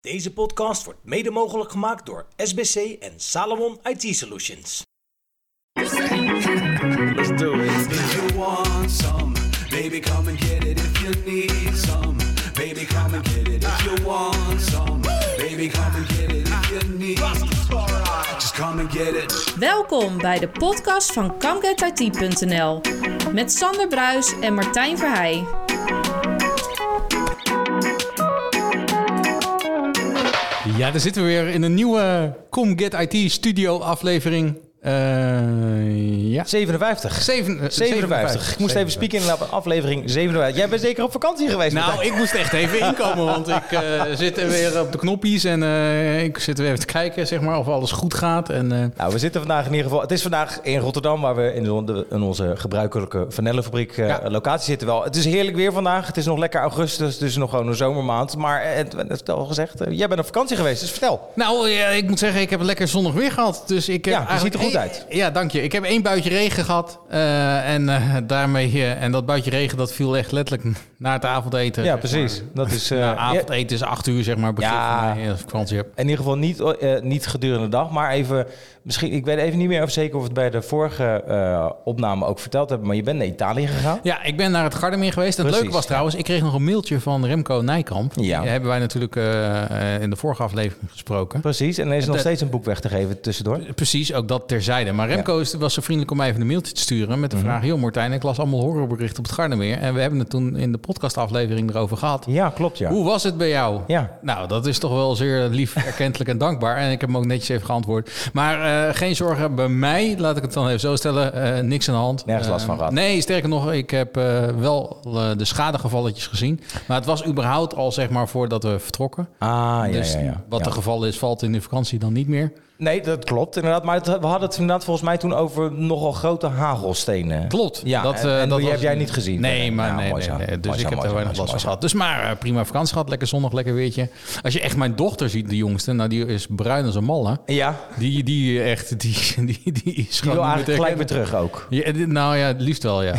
Deze podcast wordt mede mogelijk gemaakt door SBC en Salomon IT Solutions. Let's do it. If you want some, baby, come and get it. If you need some, baby, come and get it. If you want some, baby, come and get it. If you need, just come and get it. Welkom bij de podcast van ComeGetIT.nl met Sander Bruis en Martijn Verheij. Ja, daar zitten we weer in een nieuwe Com Get IT studio aflevering. Eh, ja. 57. Zeven, eh, 57. Ik moest even spieken in aflevering 57. Jij bent zeker op vakantie geweest. Nou, ik moest echt even inkomen, want ik eh, zit er weer op de knoppies en eh, ik zit weer even te kijken zeg maar, of alles goed gaat. En, eh, Nou, we zitten vandaag in ieder geval... Het is vandaag in Rotterdam, waar we in, de- in onze gebruikelijke vanellenfabriek eh, Ja. locatie zitten wel. Het is heerlijk weer vandaag. Het is nog lekker augustus, dus nog gewoon een zomermaand. Maar eh, het, het al gezegd, eh, jij bent op vakantie geweest, dus vertel. nou, ja, ik moet zeggen, ik heb een lekker zonnig weer gehad. Dus ik heb Ja, eigenlijk er goed uit. Ja, dank je. Ik heb één buitje regen gehad. eh, en eh, daarmee, eh, en dat buitje regen, dat viel echt letterlijk na het avondeten. Ja, precies. maar. Dat is... eh, ja, avondeten is acht uur, zeg maar, Ja. van mij vakantie heb. in ieder geval niet, eh, niet gedurende de dag, maar even... Misschien, ik weet even niet meer of zeker of we het bij de vorige eh, opname ook verteld hebben, maar je bent naar Italië gegaan. Ja, ik ben naar het Gardermeer geweest. Het Precies, leuke was trouwens, ik kreeg nog een mailtje van Remco Nijkamp. Ja. Die hebben wij natuurlijk eh, eh, in de vorige aflevering gesproken. Precies, en er is nog steeds een boek weg te geven tussendoor. Precies, ook dat terzijde. Maar Remco is- was zo vriendelijk om mij even een mailtje te sturen met de Mhm. vraag... joh Martijn, ik las allemaal horrorberichten op het Gardermeer... en we hebben het toen in de podcastaflevering erover gehad. Ja, klopt ja. Hoe was het bij jou? Ja. Nou, dat is toch wel zeer lief, erkentelijk en dankbaar. En ik heb hem ook netjes even geantwoord. Maar geen zorgen, bij mij, laat ik het dan even zo stellen, eh, niks aan de hand. Nergens last van Eh, gehad. Nee, sterker nog, ik heb eh, wel eh, de schadegevalletjes gezien. Maar het was überhaupt al zeg maar voordat we vertrokken. Ah, ja, dus ja, ja. wat het geval is, valt in de vakantie dan niet meer. Nee, dat klopt inderdaad. Maar het- we hadden het inderdaad volgens mij toen over nogal grote hagelstenen. Klopt. Ja, dat, en- eh, en dat die was- heb jij niet gezien? Nee, maar Nou, nee, nee, nee. Dus Mooi ik heb er weinig last van gehad. Dus maar eh, prima vakantie gehad, lekker zonnig, lekker weertje. Als je echt mijn dochter ziet, de jongste, nou die is bruin als een malle. Ja, Die, die echt, die, die, die is die gewoon wil eigenlijk gelijk weer terug ook. Ja, nou ja, het liefst wel, ja.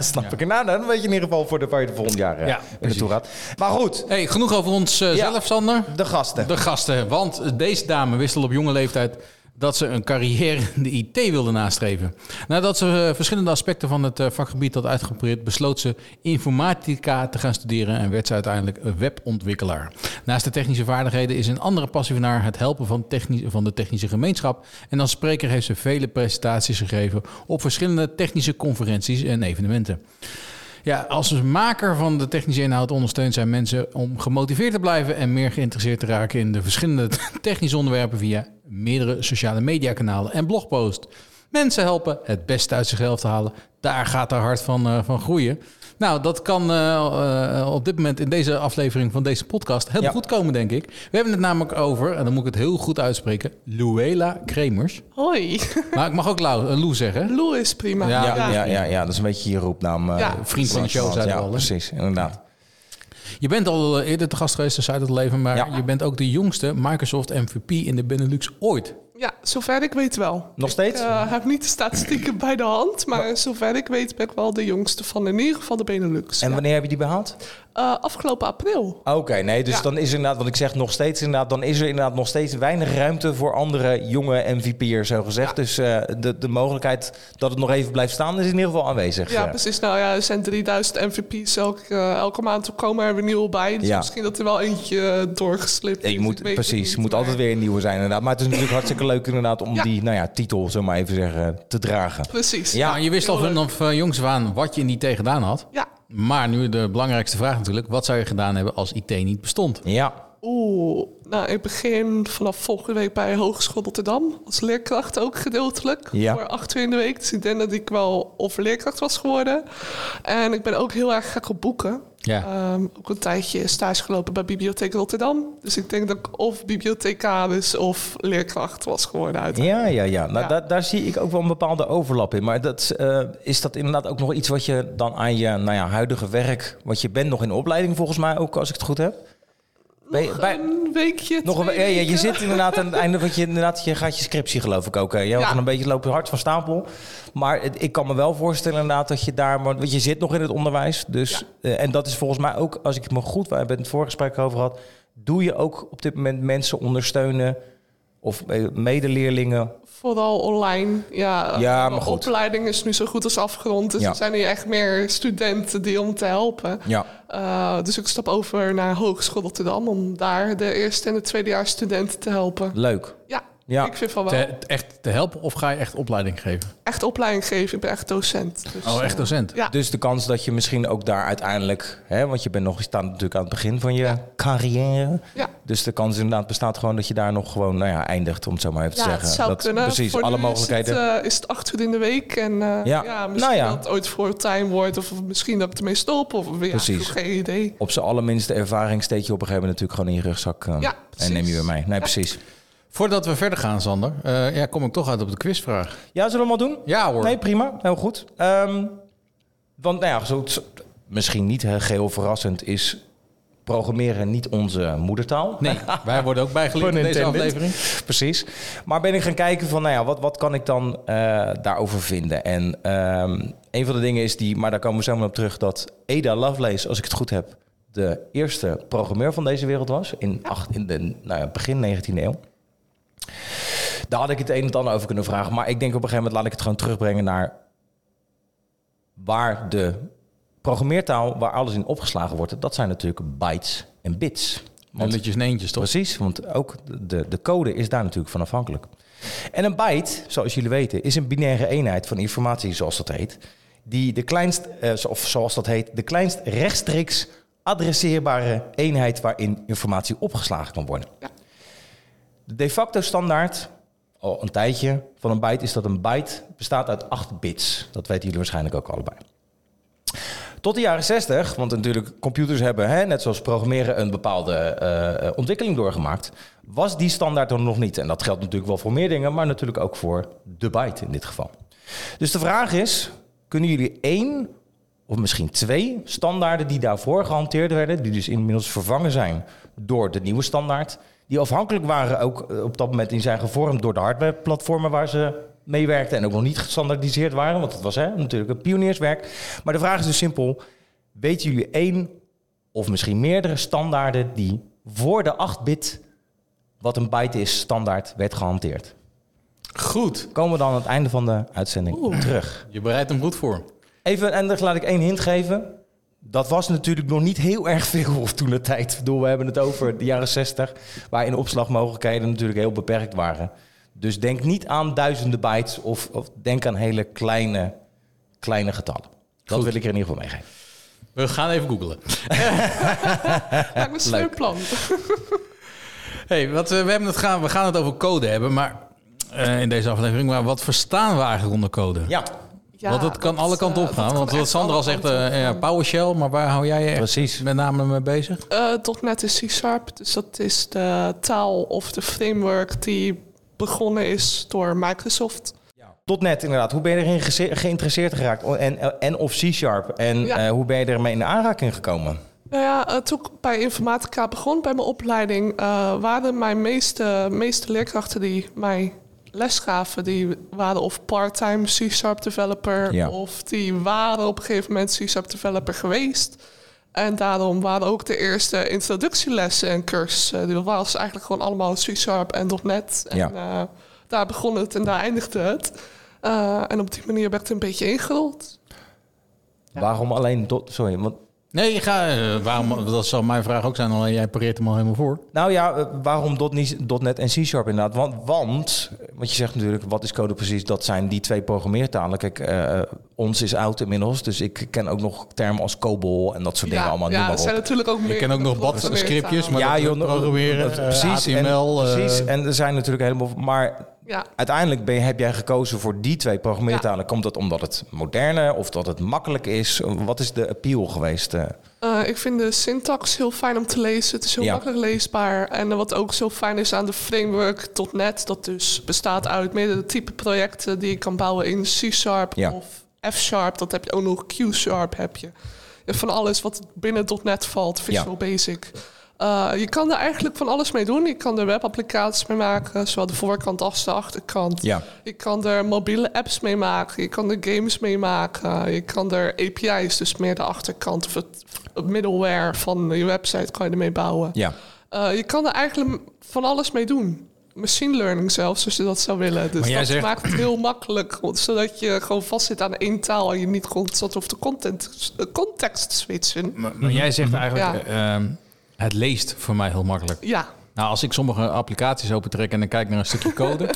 Snap ik. Nou, dan weet je in ieder geval voor de, waar je de volgend jaar eh, Ja, naartoe gaat. Maar goed, Hey, genoeg over ons eh, zelf, Sander. de gasten. De gasten. Want deze dame wist al op jonge leeftijd dat ze een carrière in de IT wilde nastreven. Nadat ze eh, verschillende aspecten van het eh, vakgebied had uitgeprobeerd, besloot ze informatica te gaan studeren en werd ze uiteindelijk webontwikkelaar. Naast de technische vaardigheden is een andere passie van haar het helpen van, techni- van de technische gemeenschap. En als spreker heeft ze vele presentaties gegeven op verschillende technische conferenties en evenementen. Ja, als maker van de technische inhoud ondersteunt zij mensen om gemotiveerd te blijven en meer geïnteresseerd te raken in de verschillende technische onderwerpen via meerdere sociale mediakanalen en blogposts. Mensen helpen het beste uit zichzelf te halen. Daar gaat haar hart van, eh, van groeien. Nou, dat kan eh, eh, op dit moment in deze aflevering van deze podcast heel Ja. goed komen, denk ik. We hebben het namelijk over, en dan moet ik het heel goed uitspreken, Luela Kremers. Hoi, Maar ik mag ook Lou, Lou zeggen. Lou is prima. Ja, Ja, ja, ja, ja, dat is een beetje je roepnaam. eh, Ja. Vriend van de show, zeiden ja, al. precies, inderdaad. Je bent al eh, eerder te gast geweest in Zuid het Leven, maar Ja. je bent ook de jongste Microsoft MVP in de Benelux ooit. Ja, zover ik weet wel. Nog steeds? Ik eh, heb niet de statistieken bij de hand, maar zover ik weet ben ik wel de jongste van in ieder geval de Benelux. En Ja. wanneer heb je die behaald? Eh, afgelopen april. Oké, nee, dus Ja. dan is er inderdaad, wat ik zeg nog steeds inderdaad, dan is er inderdaad nog steeds weinig ruimte voor andere jonge MVP'ers, zo gezegd. Dus eh, de, de mogelijkheid dat het nog even blijft staan is in ieder geval aanwezig. Ja, eh. precies. Nou ja, er zijn 3000 MVP's elke, eh, elke maand. Komen er weer nieuwe bij. Dus Ja. misschien dat er wel eentje doorgeslipt Ja, is. je moet, precies, niet, moet maar- altijd weer een nieuwe zijn inderdaad. Maar het is natuurlijk hartstikke leuk inderdaad om Ja. die nou ja, titel, zo maar even zeggen, te dragen. Precies. Ja. Nou, je wist al vanaf uh, jongs aan wat je in IT gedaan had. Ja. Maar nu de belangrijkste vraag natuurlijk. Wat zou je gedaan hebben als IT niet bestond? Ja, Oeh, nou, ik begin vanaf volgende week bij Hogeschool Rotterdam. Als leerkracht ook gedeeltelijk. Ja. Voor acht uur in de week. Dus ik denk dat ik wel of leerkracht was geworden. En ik ben ook heel erg gek op boeken. Ja. Ehm, ook een tijdje stage gelopen bij Bibliotheek Rotterdam. Dus ik denk dat ik of bibliothecaris of leerkracht was geworden uiteindelijk. ja, ja. ja. Nou, Ja. Daar, daar zie ik ook wel een bepaalde overlap in. Maar dat, eh, is dat inderdaad ook nog iets wat je dan aan je nou ja, huidige werk, wat je bent nog in opleiding volgens mij ook, als ik het goed heb? Je- bij- Een weekje, nog een, ja, ja, je zit inderdaad aan het einde, want je, inderdaad, je gaat je scriptie geloof ik ook. Je Ja. gaat een beetje lopen hard van stapel. Maar het- ik kan me wel voorstellen inderdaad dat je daar, want je zit nog in het onderwijs. Dus, eh, en dat is volgens mij ook, als ik me goed, we hebben het het voorgesprek over gehad, Doe je ook op dit moment mensen ondersteunen of eh, medeleerlingen? Vooral online. Ja, Ja, de maar goed. opleiding is nu zo goed als afgerond. Dus Ja. er zijn hier echt meer studenten die om te helpen. Ja. Eh, dus ik stap over naar Hogeschool Rotterdam om daar de eerste en de tweedejaars studenten te helpen. Leuk. Ja, Ja. ik vind van wel Te, echt te helpen of ga je echt opleiding geven? echt opleiding geven. Ik ben echt docent. Dus, Oh, echt docent? Ja. Dus de kans dat je misschien ook daar uiteindelijk, hè, want je bent nog je staat natuurlijk aan het begin van je carrière. Ja. Dus de kans inderdaad bestaat gewoon dat je daar nog gewoon nou ja, eindigt, om het zo maar even te Ja, zeggen. het zou dat, kunnen. Precies, Voor alle mogelijkheden. Is het, eh, is het acht uur in de week. En eh, Ja, ja. misschien nou ja. dat het ooit fulltime wordt. Of misschien dat ik ermee stop. Of ja, Precies. ik heb geen idee. Op zijn allerminste ervaring steek je op een gegeven moment natuurlijk gewoon in je rugzak eh, Ja, en neem je weer mee. Nee, precies. Voordat we verder gaan, Sander, eh, ja, kom ik toch uit op de quizvraag. Ja, zullen we hem al doen? Ja hoor. Nee, prima. Heel goed. Ehm, want nou ja, zo, misschien niet heel geheel verrassend is programmeren niet onze moedertaal. Nee, wij worden ook bijgeleerd in deze aflevering. Precies. Maar ben ik gaan kijken van, nou ja, wat, wat kan ik dan eh, daarover vinden? En ehm, een van de dingen is die, maar daar komen we zo maar op terug, dat Ada Lovelace, als ik het goed heb, de eerste programmeur van deze wereld was. In, acht, in de nou ja, begin 19e eeuw. Daar had ik het een en het ander over kunnen vragen. Maar ik denk op een gegeven moment laat ik het gewoon terugbrengen naar waar de programmeertaal, waar alles in opgeslagen wordt. Dat zijn natuurlijk bytes en bits. Want Nulletjes en eentjes, toch? Precies, want ook de, de code is daar natuurlijk van afhankelijk. En een byte, zoals jullie weten, is een binaire eenheid van informatie, zoals dat heet. Die de kleinst, eh, of zoals dat heet, de kleinst rechtstreeks adresseerbare eenheid waarin informatie opgeslagen kan worden. Ja. De de facto standaard, al een tijdje, van een byte is dat een byte bestaat uit 8 bits. Dat weten jullie waarschijnlijk ook allebei. Tot de jaren 60, want natuurlijk computers hebben, hè, net zoals programmeren, een bepaalde eh, eh, ontwikkeling doorgemaakt, was die standaard er nog niet. En dat geldt natuurlijk wel voor meer dingen, maar natuurlijk ook voor de byte in dit geval. Dus de vraag is, kunnen jullie één of misschien twee standaarden die daarvoor gehanteerd werden, die dus inmiddels vervangen zijn door de nieuwe standaard, die afhankelijk waren ook eh, op dat moment die zijn gevormd door de hardwareplatformen waar ze mee werkten en ook nog niet gestandaardiseerd waren, want het was hè, natuurlijk een pionierswerk. Maar de vraag is dus simpel, weten jullie één of misschien meerdere standaarden die voor de 8-bit, wat een byte is, standaard werd gehanteerd? Goed. Komen we dan aan het einde van de uitzending terug. Je bereidt hem goed voor. Even, en dan laat ik één hint geven. Dat was natuurlijk nog niet heel erg veel toen de tijd. Ik bedoel, we hebben het over de jaren 60, waarin opslagmogelijkheden natuurlijk heel beperkt waren. Dus denk niet aan duizenden bytes of, of denk aan hele kleine, kleine getallen. Dat Goed. wil ik er in ieder geval meegeven. We gaan even googlen. Lijkt me een plan. Hey, wat, eh, we, hebben het gaan, we gaan het over code hebben, maar eh, in deze aflevering. Maar wat verstaan we eigenlijk onder code? Ja, Ja, want het kan dat, alle kanten eh, op gaan. Want wat echt Sandra zegt, eh, ja, gaan. PowerShell, maar waar hou jij precies. met name mee bezig? Eh, .NET is C-Sharp, dus dat is de taal of de framework die begonnen is door Microsoft. Tot net inderdaad. Hoe ben je erin geïnteresseerd geraakt? En, en of C-Sharp? En Ja. eh, hoe ben je ermee in de aanraking gekomen? Nou ja, eh, toen ik bij informatica begon, bij mijn opleiding, eh, waren mijn meeste, meeste leerkrachten die mij les gaven, die waren of part-time C-Sharp developer, Ja. of die waren op een gegeven moment C-Sharp developer geweest. En daarom waren ook de eerste introductielessen en cursussen, die was eigenlijk gewoon allemaal C-Sharp en .NET. En Ja. eh, daar begon het en daar eindigde het. Eh, en op die manier werd het een beetje ingerold. Waarom alleen tot... Sorry, want Nee, ga, eh, waarom, dat zou mijn vraag ook zijn, alleen jij pareert hem al helemaal voor. Nou ja, eh, waarom .NET en C-Sharp inderdaad? Want, want, wat je zegt natuurlijk, wat is code precies? Dat zijn die twee programmeertalen. Kijk, eh, ons is oud inmiddels, dus ik ken ook nog termen als COBOL en dat soort dingen allemaal. ja, maar zijn natuurlijk ook meer. Ik ken ook nog wat scriptjes, maar ja, dat joh, programmeren, dat- precies, HTML. En, eh, precies, en er zijn natuurlijk helemaal... Maar Ja, uiteindelijk ben heb jij gekozen voor die twee programmeertalen. Komt dat omdat het moderne of dat het makkelijk is? Wat is de appeal geweest? eh? Eh, ik vind de syntax heel fijn om te lezen. Het is heel Ja. makkelijk leesbaar. En wat ook zo fijn is aan de framework .NET... dat dus bestaat uit meerdere type projecten... die je kan bouwen in C-Sharp of F-Sharp. Dat heb je ook nog Q-Sharp heb je. Van alles wat binnen .NET valt, Visual Basic. Eh, je kan er eigenlijk van alles mee doen. Je kan er webapplicaties mee maken, zowel de voorkant als de achterkant. Ja. Je kan er mobiele apps mee maken. Je kan er games mee maken. Je kan er API's, dus meer de achterkant of het, het middleware van je website kan je ermee bouwen. Ja, Eh, je kan er eigenlijk van alles mee doen. Machine learning zelfs, als je dat zou willen. Dus Maar jij dat zegt- maakt het heel makkelijk. Zodat je gewoon vastzit aan één taal... en je niet constant hoeft de content, de context switchen. Maar, maar jij zegt eigenlijk, Ja. eh, ehm, het leest voor mij heel makkelijk. Ja, Nou, als ik sommige applicaties opentrek en dan kijk naar een stukje code,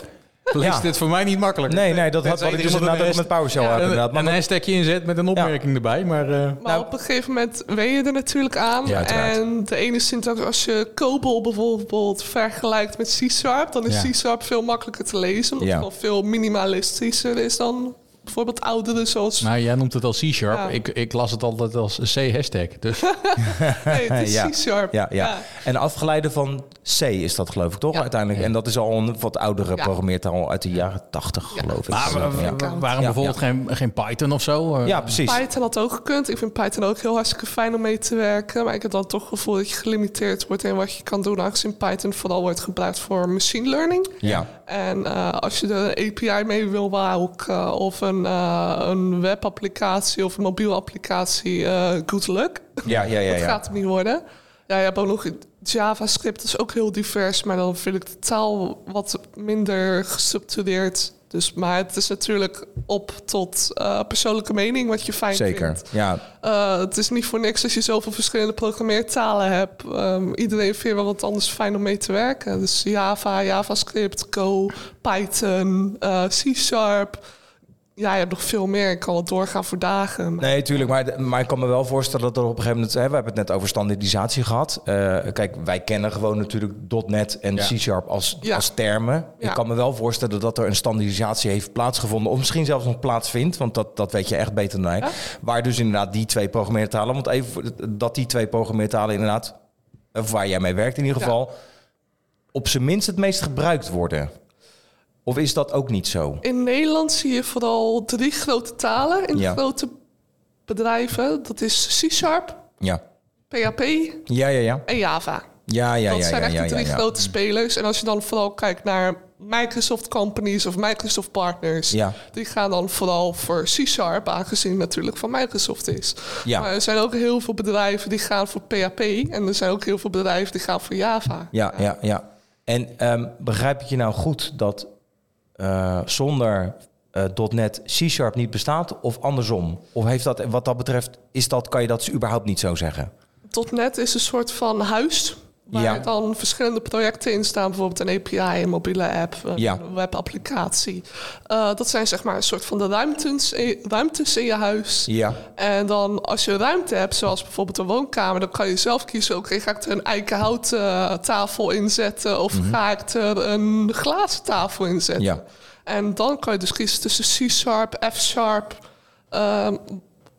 leest Ja. dit voor mij niet makkelijk. Nee, nee, dat had wat ik dus inderdaad ook met PowerShell heb. een- Inderdaad. Maar een hashtagje inzet met een opmerking erbij, maar... eh, maar Nou- op een gegeven moment wen je er natuurlijk aan. Ja, en de ene syntax, als je COBOL bijvoorbeeld vergelijkt met C-Sharp... dan is Ja. C-Sharp veel makkelijker te lezen. Omdat Ja. het gewoon veel minimalistischer is dan bijvoorbeeld oudere zoals... nou, jij noemt het al C-sharp. Ja. Ik, ik las het altijd als C-hashtag. Dus Nee, het is Ja. C-Sharp. Ja, ja. En afgeleide van C is dat geloof ik toch Ja. uiteindelijk. En dat is al een wat oudere Ja. programmeertaal uit de jaren 80 Ja. geloof ik. maar waarom Ja, bijvoorbeeld Geen, geen Python of zo? Eh, ja, precies. Python had ook gekund. Ik vind Python ook heel hartstikke fijn om mee te werken. Maar ik heb dan toch het gevoel dat je gelimiteerd wordt in wat je kan doen. Aangezien Python vooral wordt gebruikt voor machine learning. Ja. En eh, als je er een API mee wil bouwen of een, eh, een webapplicatie of een mobiele applicatie, eh, good luck. Ja, ja, ja, dat ja. gaat hem niet worden. Ja, je hebt ook nog JavaScript, dat is ook heel divers, maar dan vind ik de taal wat minder gestructureerd. Dus, maar het is natuurlijk op tot eh, persoonlijke mening wat je fijn Zeker. vindt. Ja, Eh, het is niet voor niks als je zoveel verschillende programmeertalen hebt. Ehm, iedereen vindt wel wat anders fijn om mee te werken. Dus Java, JavaScript, Go, Python, eh, C-Sharp. Ja, je hebt nog veel meer. Ik kan wel doorgaan voor dagen. maar- Nee, tuurlijk. Maar, maar ik kan me wel voorstellen dat er op een gegeven moment... Hè, we hebben het net over standaardisatie gehad. Eh, kijk, wij kennen gewoon natuurlijk .NET en Ja. C-Sharp als, Ja. als termen. Ja. Ik kan me wel voorstellen dat er een standaardisatie heeft plaatsgevonden... of misschien zelfs nog plaatsvindt, want dat, dat weet je echt beter dan mij. Ja. Waar dus inderdaad die twee programmeertalen... want even dat die twee programmeertalen inderdaad... of waar jij mee werkt in ieder Ja. geval... op zijn minst het meest gebruikt worden. Of is dat ook niet zo? In Nederland zie je vooral drie grote talen in Ja. grote bedrijven. Dat is C-Sharp, Ja. PHP Ja, ja, ja. en Java. Ja, ja, dat ja, zijn echt de drie grote spelers. En als je dan vooral kijkt naar Microsoft companies of Microsoft partners, Ja. die gaan dan vooral voor C-Sharp, aangezien het natuurlijk van Microsoft is. Ja. Maar er zijn ook heel veel bedrijven die gaan voor PHP en er zijn ook heel veel bedrijven die gaan voor Java. Ja, ja, ja. En ehm, begrijp ik je nou goed dat eh, zonder eh, .NET C-Sharp niet bestaat of andersom? Of heeft dat, wat dat betreft, is dat, kan je dat überhaupt niet zo zeggen? .NET is een soort van huis. Waar Ja. dan verschillende projecten in staan. Bijvoorbeeld een API, een mobiele app, een Ja. webapplicatie. Eh, dat zijn zeg maar een soort van de ruimtes, ruimtes in je huis. Ja, En dan als je ruimte hebt, zoals bijvoorbeeld een woonkamer... dan kan je zelf kiezen, oké, ga ik er een eikenhouten eh, tafel inzetten... of ga ik er een glazen tafel inzetten? Mhm. Ja. En dan kan je dus kiezen tussen C-Sharp, F-Sharp... ehm,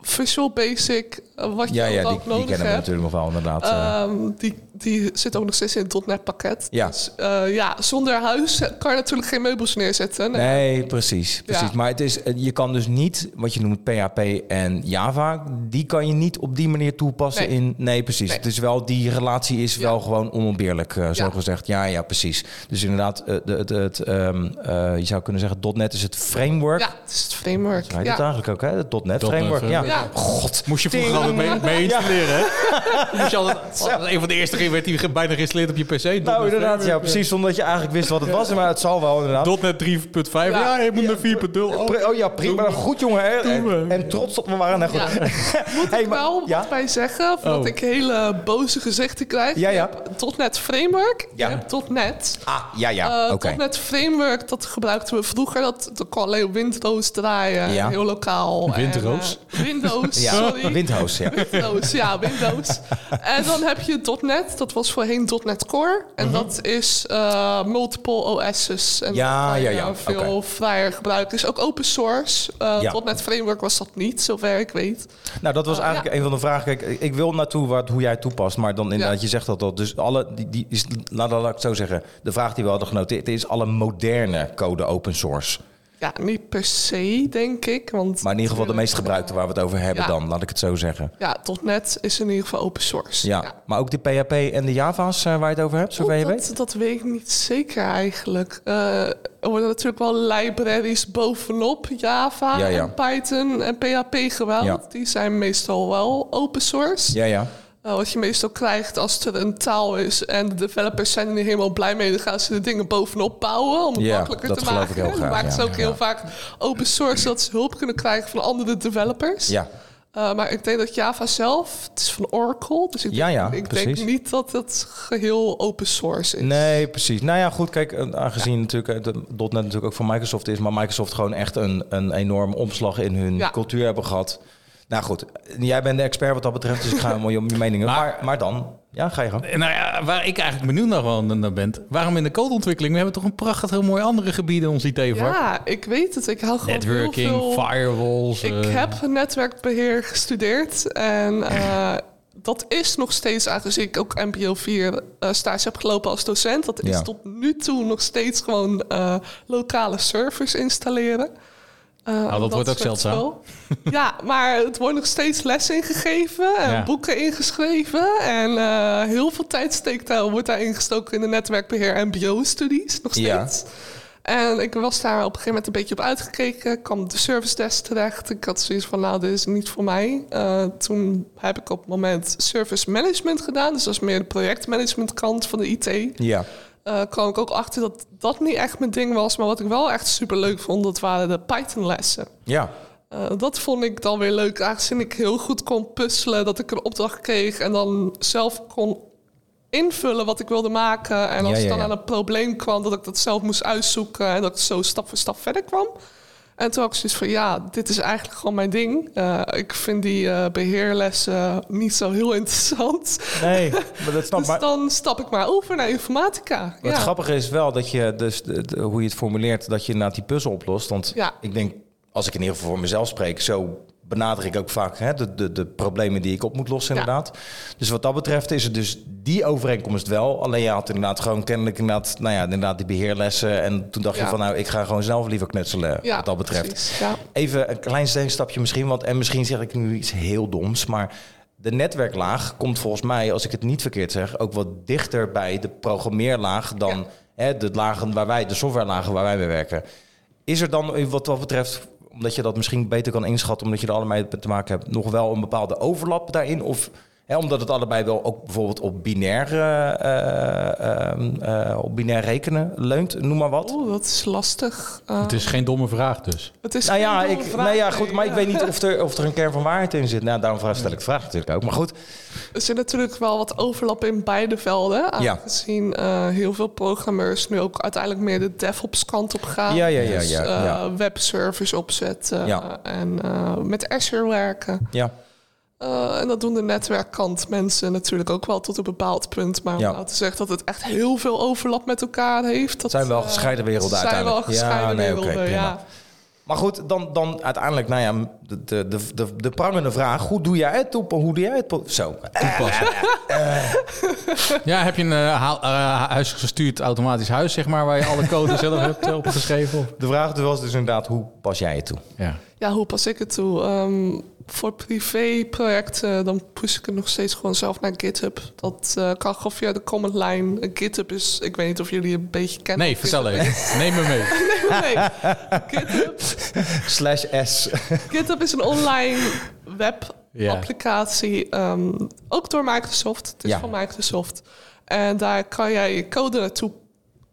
Visual Basic, wat ja, je ja ook die, kennen we natuurlijk nog wel inderdaad. eh. Ehm, die, die zit ook nog steeds in het .NET pakket. Ja. Dus eh, ja, zonder huis kan je natuurlijk geen meubels neerzetten. Nee. Nee, precies. precies. Ja. Maar het is, eh, je kan dus niet, wat je noemt PHP en Java, die kan je niet op die manier toepassen Nee. in. Nee, precies. Nee. Het is wel, die relatie is Ja. wel gewoon onontbeerlijk, eh, zo Ja. gezegd. Ja, ja, precies. Dus inderdaad, eh, de, het, het, ehm, eh, je zou kunnen zeggen, .NET is het framework. Ja, het is het framework. Dat eigenlijk ook, hè? Het .NET .NET framework. Ja. framework. Ja. God. Moest je vroeger. Altijd mee, mee installeren, hè? Moest je altijd, als een van de eerste ging, werd die bijna geïnstalleerd op je PC. Nou, inderdaad, ja, precies. Zonder dat je eigenlijk wist wat het was. Maar het zal wel, inderdaad. .NET 3.5. Ja, Ja. je moet naar 4.0. Oh. Oh ja, prima. Goed, jongen. Hè? En, en trots dat we waren. Nou, goed. Ja. Moet Hey, ik maar- wel ja? wat bij zeggen, voordat Oh. ik hele boze gezichten krijg. Ja, ja. .NET Framework, Ja. .NET. Ah, ja, ja. Eh, Oké. .NET Framework, dat gebruikten we vroeger. Dat, dat kon alleen op Windows draaien, Ja. heel lokaal. En, Windows? eh, Windows, Ja. Windows, ja, Windows. en dan heb je .NET, dat was voorheen .NET Core. En dat is eh, multiple OS's. En Mhm. Ja, dat ja, ja, eh, Veel oké. vrijer gebruiken. Is ook open source. Eh Ja. .NET Framework was dat niet, zover ik weet. Nou, dat was eigenlijk een van de vragen. Kijk, ik wil naartoe wat, hoe jij het toepast. Maar dan inderdaad, Ja. je zegt dat al. Dus alle, die, die is, laat, laat ik het zo zeggen. De vraag die we hadden genoteerd is alle moderne code open source. Ja, niet per se, denk ik. Want Maar in ieder geval de meest gebruikte waar we het over hebben Ja. dan. Laat ik het zo zeggen. Ja, .NET is in ieder geval open source. Ja. Maar ook de PHP en de Java's eh, waar je het over hebt, zover je Oeh, weet? dat, dat weet ik niet zeker eigenlijk. Eh, er worden natuurlijk wel libraries bovenop Java Ja, ja. en Python en PHP geweld. Die zijn meestal wel open source. Ja, ja. Eh, wat je meestal krijgt als er een taal is en de developers zijn er niet helemaal blij mee, dan gaan ze de dingen bovenop bouwen om het Ja, makkelijker dat te geloof maken. ik heel dan graag, maken ze ja. ook heel Ja. vaak open source, zodat ze hulp kunnen krijgen van andere developers. Ja, Eh, maar ik denk dat Java zelf, het is van Oracle, dus ik, Ja, denk, ja, ik denk niet dat het geheel open source is. nee, precies. Nou ja, goed, kijk, eh, aangezien natuurlijk eh, de .NET natuurlijk ook van Microsoft is, maar Microsoft gewoon echt een, een enorm omslag in hun Ja. cultuur hebben gehad. Nou goed, jij bent de expert wat dat betreft, dus ik ga helemaal je, je meningen. Maar, Maar- maar, dan, ja, ga je gang. Nou ja, waar ik eigenlijk benieuwd naar, wel naar ben, waarom in de codeontwikkeling? We hebben toch een prachtig heel mooi andere gebieden in ons IT-vak? Ja, ik weet het. Ik hou gewoon Networking, heel veel... firewalls. Ik eh, heb netwerkbeheer gestudeerd en eh, dat is nog steeds, aangezien ik ook MBO 4 eh, stage heb gelopen als docent, dat is Ja. tot nu toe nog steeds gewoon eh, lokale servers installeren. Eh, Nou, dat wordt ook zeldzaam. Ja, maar het wordt nog steeds les ingegeven en Ja. boeken ingeschreven. En eh, heel veel tijd steekt daar, wordt daar ingestoken in de netwerkbeheer MBO-studies nog Ja. steeds. En ik was daar op een gegeven moment een beetje op uitgekeken. kwam op de service desk terecht. Ik had zoiets van, nou, dit is niet voor mij. Eh, toen heb ik op het moment service management gedaan. Dus dat is meer de projectmanagement kant van de IT. Ja, Eh kwam ik ook achter dat dat niet echt mijn ding was. Maar wat ik wel echt super leuk vond, dat waren de Python-lessen. ja, Eh, dat vond ik dan weer leuk, aangezien ik heel goed kon puzzelen. Dat ik een opdracht kreeg en dan zelf kon invullen wat ik wilde maken. En als Ja, dan aan een probleem kwam, dat ik dat zelf moest uitzoeken. En dat ik zo stap voor stap verder kwam. En toen had ik zoiets van, ja, dit is eigenlijk gewoon mijn ding. Eh, ik vind die eh, beheerlessen niet zo heel interessant. nee, maar dat snap Dus maar. dan stap ik maar over naar informatica. Ja. Het grappige is wel dat je, dus de- de- hoe je het formuleert, dat je inderdaad die puzzel oplost. Want Ja. ik denk, als ik in ieder geval voor mezelf spreek, zo benader ik ook vaak hè, de, de, de problemen die ik op moet lossen, Ja. inderdaad. Dus wat dat betreft is het dus die overeenkomst wel. Alleen je had inderdaad gewoon kennelijk inderdaad, nou ja, inderdaad die beheerlessen. En toen dacht je van, nou, ik ga gewoon zelf liever knutselen, Ja, wat dat betreft. Even een klein stapje misschien, want en misschien zeg ik nu iets heel doms, maar de netwerklaag komt volgens mij, als ik het niet verkeerd zeg, ook wat dichter bij de programmeerlaag dan hè, de lagen waar wij, de softwarelagen waar wij mee werken. Is er dan wat dat betreft, omdat je dat misschien beter kan inschatten, omdat je er allemaal mee te maken hebt, nog wel een bepaalde overlap daarin? Of hè, omdat het allebei wel ook bijvoorbeeld op binair, eh, eh, ehm, eh, op binair rekenen leunt, noem maar wat? Oeh, dat is lastig. Eh, Het is geen domme vraag dus. het is Nou geen ja, domme ik, vraag, nou ja, goed, maar ik ja. weet niet of er, of er een kern van waarheid in zit. Nou, daarom stel ik de vraag natuurlijk ook. Maar goed, Er zit natuurlijk wel wat overlap in beide velden. Ja. Aangezien eh, heel veel programmeurs nu ook uiteindelijk meer de DevOps kant op gaan. Ja, ja, ja, Dus, ja, eh, ja. webservice opzetten Ja. en eh, met Azure werken. ja. Eh, en dat doen de netwerkkant mensen natuurlijk ook wel tot een bepaald punt. Maar om Ja. nou te zeggen dat het echt heel veel overlap met elkaar heeft... Dat zijn wel eh, gescheiden werelden het zijn wel uiteindelijk. Ja, gescheiden nee, oké, werelden, prima. ja. Maar goed, dan, dan uiteindelijk, nou ja, de, de, de, de, de prangende vraag. Hoe doe jij het op? Hoe doe jij het? op- Zo. Toepassen. Ja, heb je een eh, haal- eh, huisgestuurd automatisch huis, zeg maar, waar je alle code zelf hebt eh, opgeschreven? De vraag was dus inderdaad, hoe pas jij het toe? Ja. Ja, hoe pas ik het toe? Ehm, voor privéprojecten dan push ik het nog steeds gewoon zelf naar GitHub. Dat eh, kan gewoon via de command line. Eh, GitHub is, ik weet niet of jullie het een beetje kennen. Nee, vertel even. Neem me mee. nee, GitHub, Slash S. GitHub is een online webapplicatie. ehm, ook door Microsoft. Het is Ja. van Microsoft. En daar kan jij je code naartoe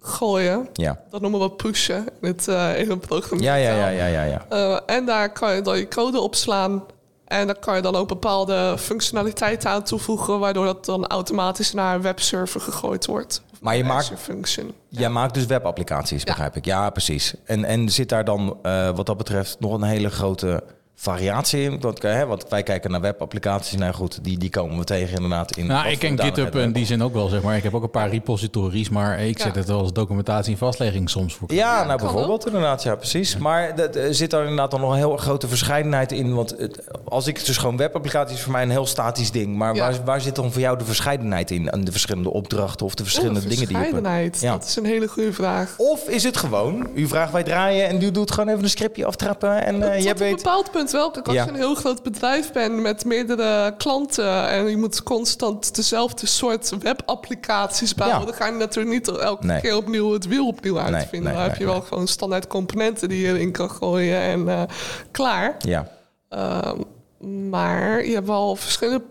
gooien. Ja. Dat noemen we pushen in, het, eh, in een programma. Ja, ja, ja, ja, ja, ja. Eh, en daar kan je dan je code opslaan. En daar kan je dan ook bepaalde functionaliteiten aan toevoegen, waardoor dat dan automatisch naar een webserver gegooid wordt. Maar je maakt- Function. Jij maakt dus webapplicaties, Ja. begrijp ik. Ja, precies. En, en zit daar dan eh, wat dat betreft nog een hele grote variatie in? Want, hè, want wij kijken naar webapplicaties. Nou goed, die, die komen we tegen inderdaad in... Nou, ik ken GitHub in hoedanigheid die zin ook wel, zeg maar. Ik heb ook een paar repositories, maar ik zet Ja. het wel als documentatie en vastlegging soms voor. Ja, nou bijvoorbeeld inderdaad, ja precies. Maar dat, eh, zit daar inderdaad dan nog een heel grote verscheidenheid in? Want het, als ik dus gewoon webapplicaties is voor mij een heel statisch ding. Maar Ja. waar, waar zit dan voor jou de verscheidenheid in? En de verschillende opdrachten of de verschillende Oeh, dingen die je... verscheidenheid. Ja. Dat is een hele goede vraag. Of is het gewoon, u vraagt wij draaien en u doet gewoon even een scriptje aftrappen en eh, Tot je een weet... bepaald punt wel. Kijk, als Ja. je een heel groot bedrijf bent met meerdere klanten en je moet constant dezelfde soort webapplicaties bouwen, Ja. dan ga je natuurlijk niet elke Nee. keer opnieuw het wiel opnieuw uitvinden. nee, dan heb je wel gewoon standaard componenten die je erin kan gooien en eh, klaar. Ja, Ehm, maar je hebt wel verschillende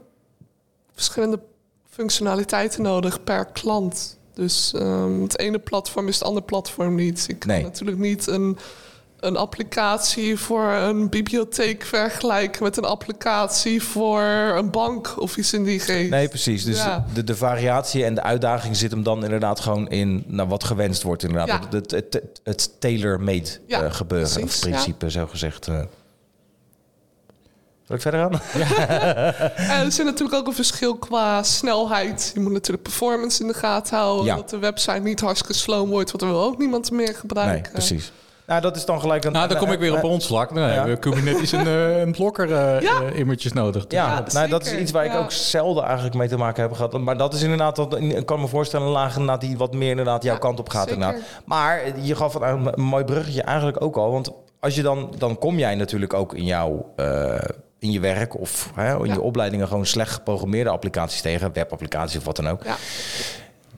verschillende functionaliteiten nodig per klant. Dus ehm, het ene platform is het andere platform niet. Ik kan Nee. natuurlijk niet een, een applicatie voor een bibliotheek vergelijken met een applicatie voor een bank of iets in die geest. Nee, precies. Dus Ja. de, de variatie en de uitdaging zit hem dan inderdaad gewoon in nou, wat gewenst wordt. Inderdaad. Ja. Het, het, het, het tailor-made Ja, eh, gebeuren, precies, of principe, zo gezegd. eh. Zal ik verder gaan? En er zit natuurlijk ook een verschil qua snelheid. Je moet natuurlijk performance in de gaten houden. Ja. Dat de website niet hartstikke slow wordt, want er wil ook niemand meer gebruiken. Nee, precies. Nou, dat is dan gelijk een... Nou, dan kom ik weer op eh, ons vlak. Dan Ja. hebben we Kubernetes en eh, een blokker eh, Ja. eh, immertjes nodig. Ja, Ja, nou, dat is iets waar ik Ja. ook zelden eigenlijk mee te maken heb gehad. Maar dat is inderdaad, dat, ik kan me voorstellen, een laag inderdaad die wat meer inderdaad jouw Ja, kant op gaat. zeker. Inderdaad. Maar je gaf een, een mooi bruggetje eigenlijk ook al. Want als je dan, dan kom jij natuurlijk ook in jouw... eh, in je werk of hè, in Ja. je opleidingen gewoon slecht geprogrammeerde applicaties tegen, webapplicaties of wat dan ook. Ja.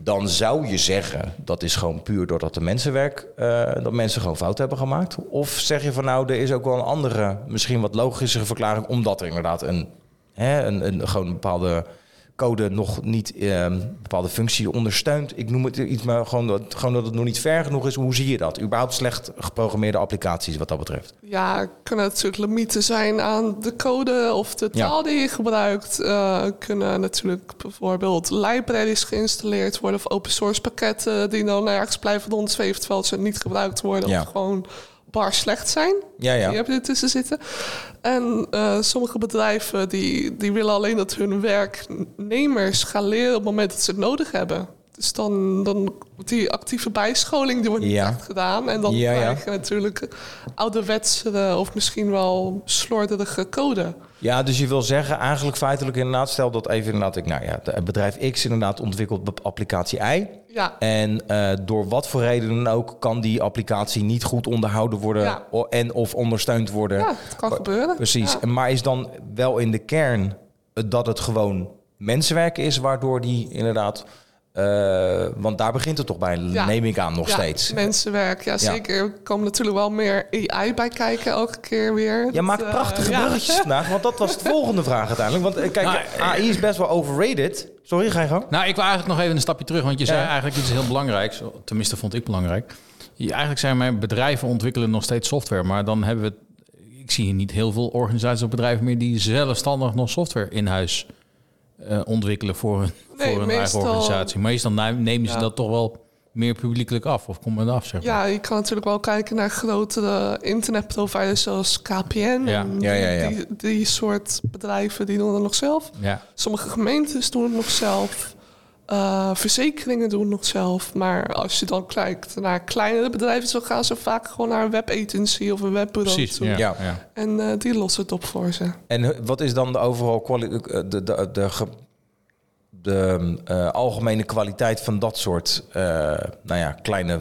Dan zou je zeggen dat is gewoon puur doordat de mensenwerk, eh, dat mensen gewoon fout hebben gemaakt. Of zeg je van nou, er is ook wel een andere, misschien wat logischere verklaring, omdat er inderdaad een, hè, een, een gewoon een bepaalde code nog niet eh, een bepaalde functie ondersteunt. Ik noem het iets, maar gewoon dat, gewoon dat het nog niet ver genoeg is. Hoe zie je dat? Überhaupt slecht geprogrammeerde applicaties wat dat betreft. Ja, kunnen natuurlijk limieten zijn aan de code of de Ja. taal die je gebruikt. Eh kunnen natuurlijk bijvoorbeeld libraries geïnstalleerd worden of open source pakketten die dan ergens blijven rondzweven terwijl ze niet gebruikt worden Ja. of gewoon bar slecht zijn. Ja, ja. Die hebben er tussen zitten. En eh, sommige bedrijven die, die willen alleen dat hun werknemers gaan leren op het moment dat ze het nodig hebben. Dus dan, dan die actieve bijscholing die wordt niet Ja. echt gedaan. En dan Ja, krijg je natuurlijk ouderwetse of misschien wel slordige code. Ja, dus je wil zeggen, eigenlijk feitelijk inderdaad, stel dat even inderdaad, ik, nou ja, bedrijf X inderdaad ontwikkelt applicatie Y. Ja, En eh, door wat voor reden dan ook kan die applicatie niet goed onderhouden worden Ja. en of ondersteund worden. ja het kan gebeuren. Precies. Ja. Maar is dan wel in de kern dat het gewoon mensenwerk is, waardoor die inderdaad. Eh, want daar begint het toch bij, Ja. neem ik aan, nog Ja, steeds. Mensenwerk, ja, zeker. Er komen natuurlijk wel meer AI bij kijken elke keer weer. Je maakt eh, prachtige bruggetjes vandaag, want dat was de volgende vraag uiteindelijk. Want eh, kijk, Nou, AI is best wel overrated. Sorry, ga je gang. Nou, ik wil eigenlijk nog even een stapje terug, want je Ja. zei eigenlijk iets heel belangrijks. Tenminste, vond ik belangrijk. Je, eigenlijk zijn mijn bedrijven ontwikkelen nog steeds software, maar dan hebben we. Ik zie hier niet heel veel organisaties of bedrijven meer die zelfstandig nog software in huis eh, ontwikkelen voor hun, Nee, voor hun eigen meestal- organisatie. Meestal nemen nemen ze Ja. dat toch wel meer publiekelijk af, of komt het af, zeg maar. Ja, je kan natuurlijk wel kijken naar grotere internetproviders zoals KPN. Ja. En Ja, ja, ja. Die, die soort bedrijven die doen dat nog zelf. Ja. Sommige gemeentes doen het nog zelf. Eh, verzekeringen doen nog zelf. Maar als je dan kijkt naar kleinere bedrijven, zo gaan ze vaak gewoon naar een webagency of een webbureau Precies. toe. Ja. En eh, die lossen het op voor ze. En eh, wat is dan de overal kwali- eh, de, de, de, ge- de eh, algemene kwaliteit van dat soort eh, nou ja, kleine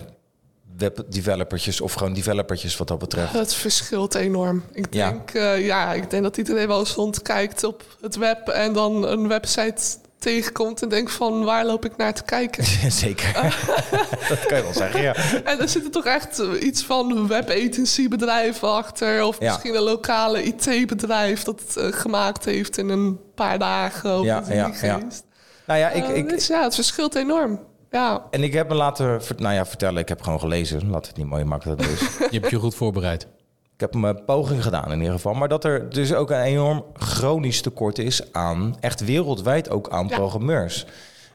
webdevelopertjes of gewoon developertjes wat dat betreft? Het verschilt enorm. Ik denk, ja. ja, ik denk dat iedereen wel eens rondkijkt op het web en dan een website tegenkomt en denkt van waar loop ik naar te kijken? Zeker. dat kan je wel zeggen, ja. en er zitten toch echt iets van webagency bedrijven achter of Ja. misschien een lokale IT-bedrijf dat het eh, gemaakt heeft in een paar dagen of Ja, ja, die ja. geest. Nou ja, ik, Eh, ik, dus ja, het verschilt enorm. Ja, en ik heb me laten ver- nou ja, vertellen, ik heb gewoon gelezen. Laat het niet mooi maken dat het is. Je hebt je goed voorbereid. Ik heb mijn poging gedaan in ieder geval. Maar dat er dus ook een enorm chronisch tekort is aan, echt wereldwijd ook aan Ja. programmeurs.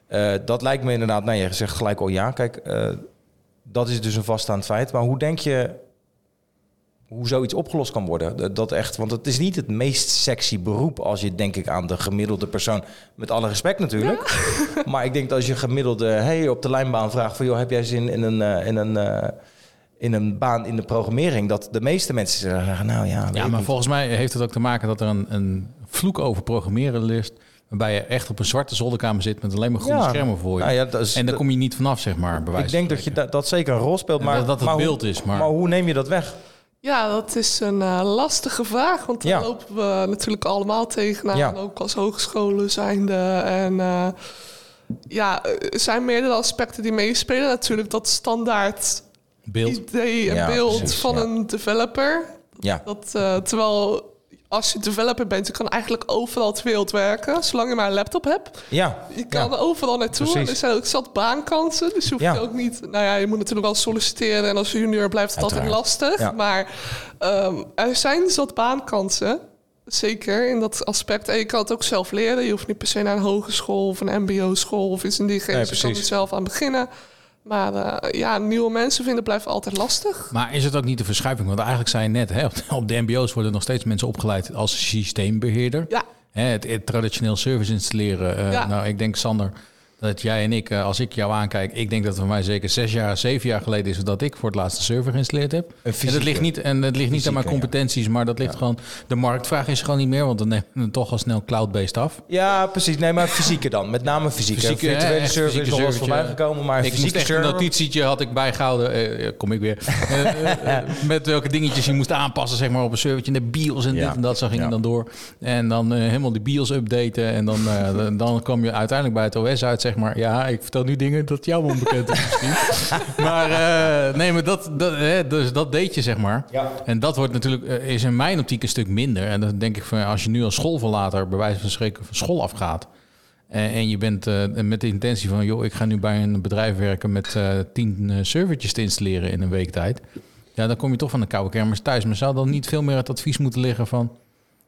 Eh, dat lijkt me inderdaad, nou je zegt gelijk al ja, kijk, eh, dat is dus een vaststaand feit. Maar hoe denk je, hoe zoiets opgelost kan worden? Dat- echt, want het is niet het meest sexy beroep als je denk ik aan de gemiddelde persoon, met alle respect natuurlijk. Maar ik denk dat als je gemiddelde, hey, op de lijnbaan vraagt van, joh, heb jij zin in een, eh, in een, eh, in een baan in de programmering, dat de meeste mensen zeggen, nou ja, Ja, maar niet. volgens mij heeft het ook te maken dat er een, een vloek over programmeren ligt. Waarbij je echt op een zwarte zolderkamer zit met alleen maar groene Ja. schermen voor je. Nou ja, dat is- en daar kom je niet vanaf, zeg maar. Bij wijze ik denk van dat je dat, dat zeker een rol speelt, En maar dat dat het maar hoe- beeld is, maar- maar hoe neem je dat weg? Ja, dat is een eh, lastige vraag. Want daar Ja. lopen we natuurlijk allemaal tegenaan. Ja. Ook als hogescholen zijnde. En eh, ja, er zijn meerdere aspecten die meespelen. Natuurlijk dat standaard beeld. idee en Ja, beeld precies, van ja. een developer. Ja, Dat, eh, terwijl als je developer bent, je kan eigenlijk overal ter wereld werken, zolang je maar een laptop hebt. Ja, Je kan ja. overal naartoe. Er zijn ook zat baankansen. Dus je hoeft Ja. je ook niet... Nou ja, je moet natuurlijk wel solliciteren. En als junior blijft het altijd lastig. Ja. Maar ehm, er zijn zat baankansen. Zeker in dat aspect. En je kan het ook zelf leren. Je hoeft niet per se naar een hogeschool of een mbo-school of iets in die Nee, geest. je kan er zelf aan beginnen. Maar eh, ja, nieuwe mensen vinden blijft altijd lastig. Maar is het ook niet de verschuiving? Want eigenlijk zei je net, hè, op, de, mbo's worden nog steeds mensen opgeleid als systeembeheerder. Ja, Hè, het, het traditioneel service installeren. eh, Ja. Nou, ik denk, Sander, dat jij en ik, eh, als ik jou aankijk, ik denk dat het voor mij zeker zes jaar, zeven jaar geleden is dat ik voor het laatste server geïnstalleerd heb. En dat ligt niet, en het ligt niet aan mijn competenties, maar dat ligt gewoon. De marktvraag is gewoon niet meer, want dan neemt het toch al snel cloud-based af. Ja, precies. Nee, maar fysieke dan. Met name fysieke. Fysieke, virtuele hè, echt server is nog voorbij gekomen, maar ik fysieke echt een server... notitietje had ik bijgehouden. eh, eh, kom ik weer. Eh, eh, eh, met welke dingetjes je moest aanpassen, zeg maar, op een servertje. De BIOS en Ja. dit en dat. Zo ging dan door. En dan eh, helemaal die BIOS updaten. En dan, eh, dan- dan kwam je uiteindelijk bij het OS uit, zeg maar. Ja, ik vertel nu dingen dat jou onbekend is misschien. maar eh, nee, maar dat, dat, hè, dus dat deed je, zeg maar. Ja. En dat wordt natuurlijk, eh, is in mijn optiek een stuk minder. En dan denk ik van, als je nu als schoolverlater bij wijze van spreken van school afgaat. En, en je bent eh, met de intentie van, joh, ik ga nu bij een bedrijf werken met tien servertjes te installeren in een week tijd. Ja, dan kom je toch van de koude kermis thuis. Maar zou dan niet veel meer het advies moeten liggen van,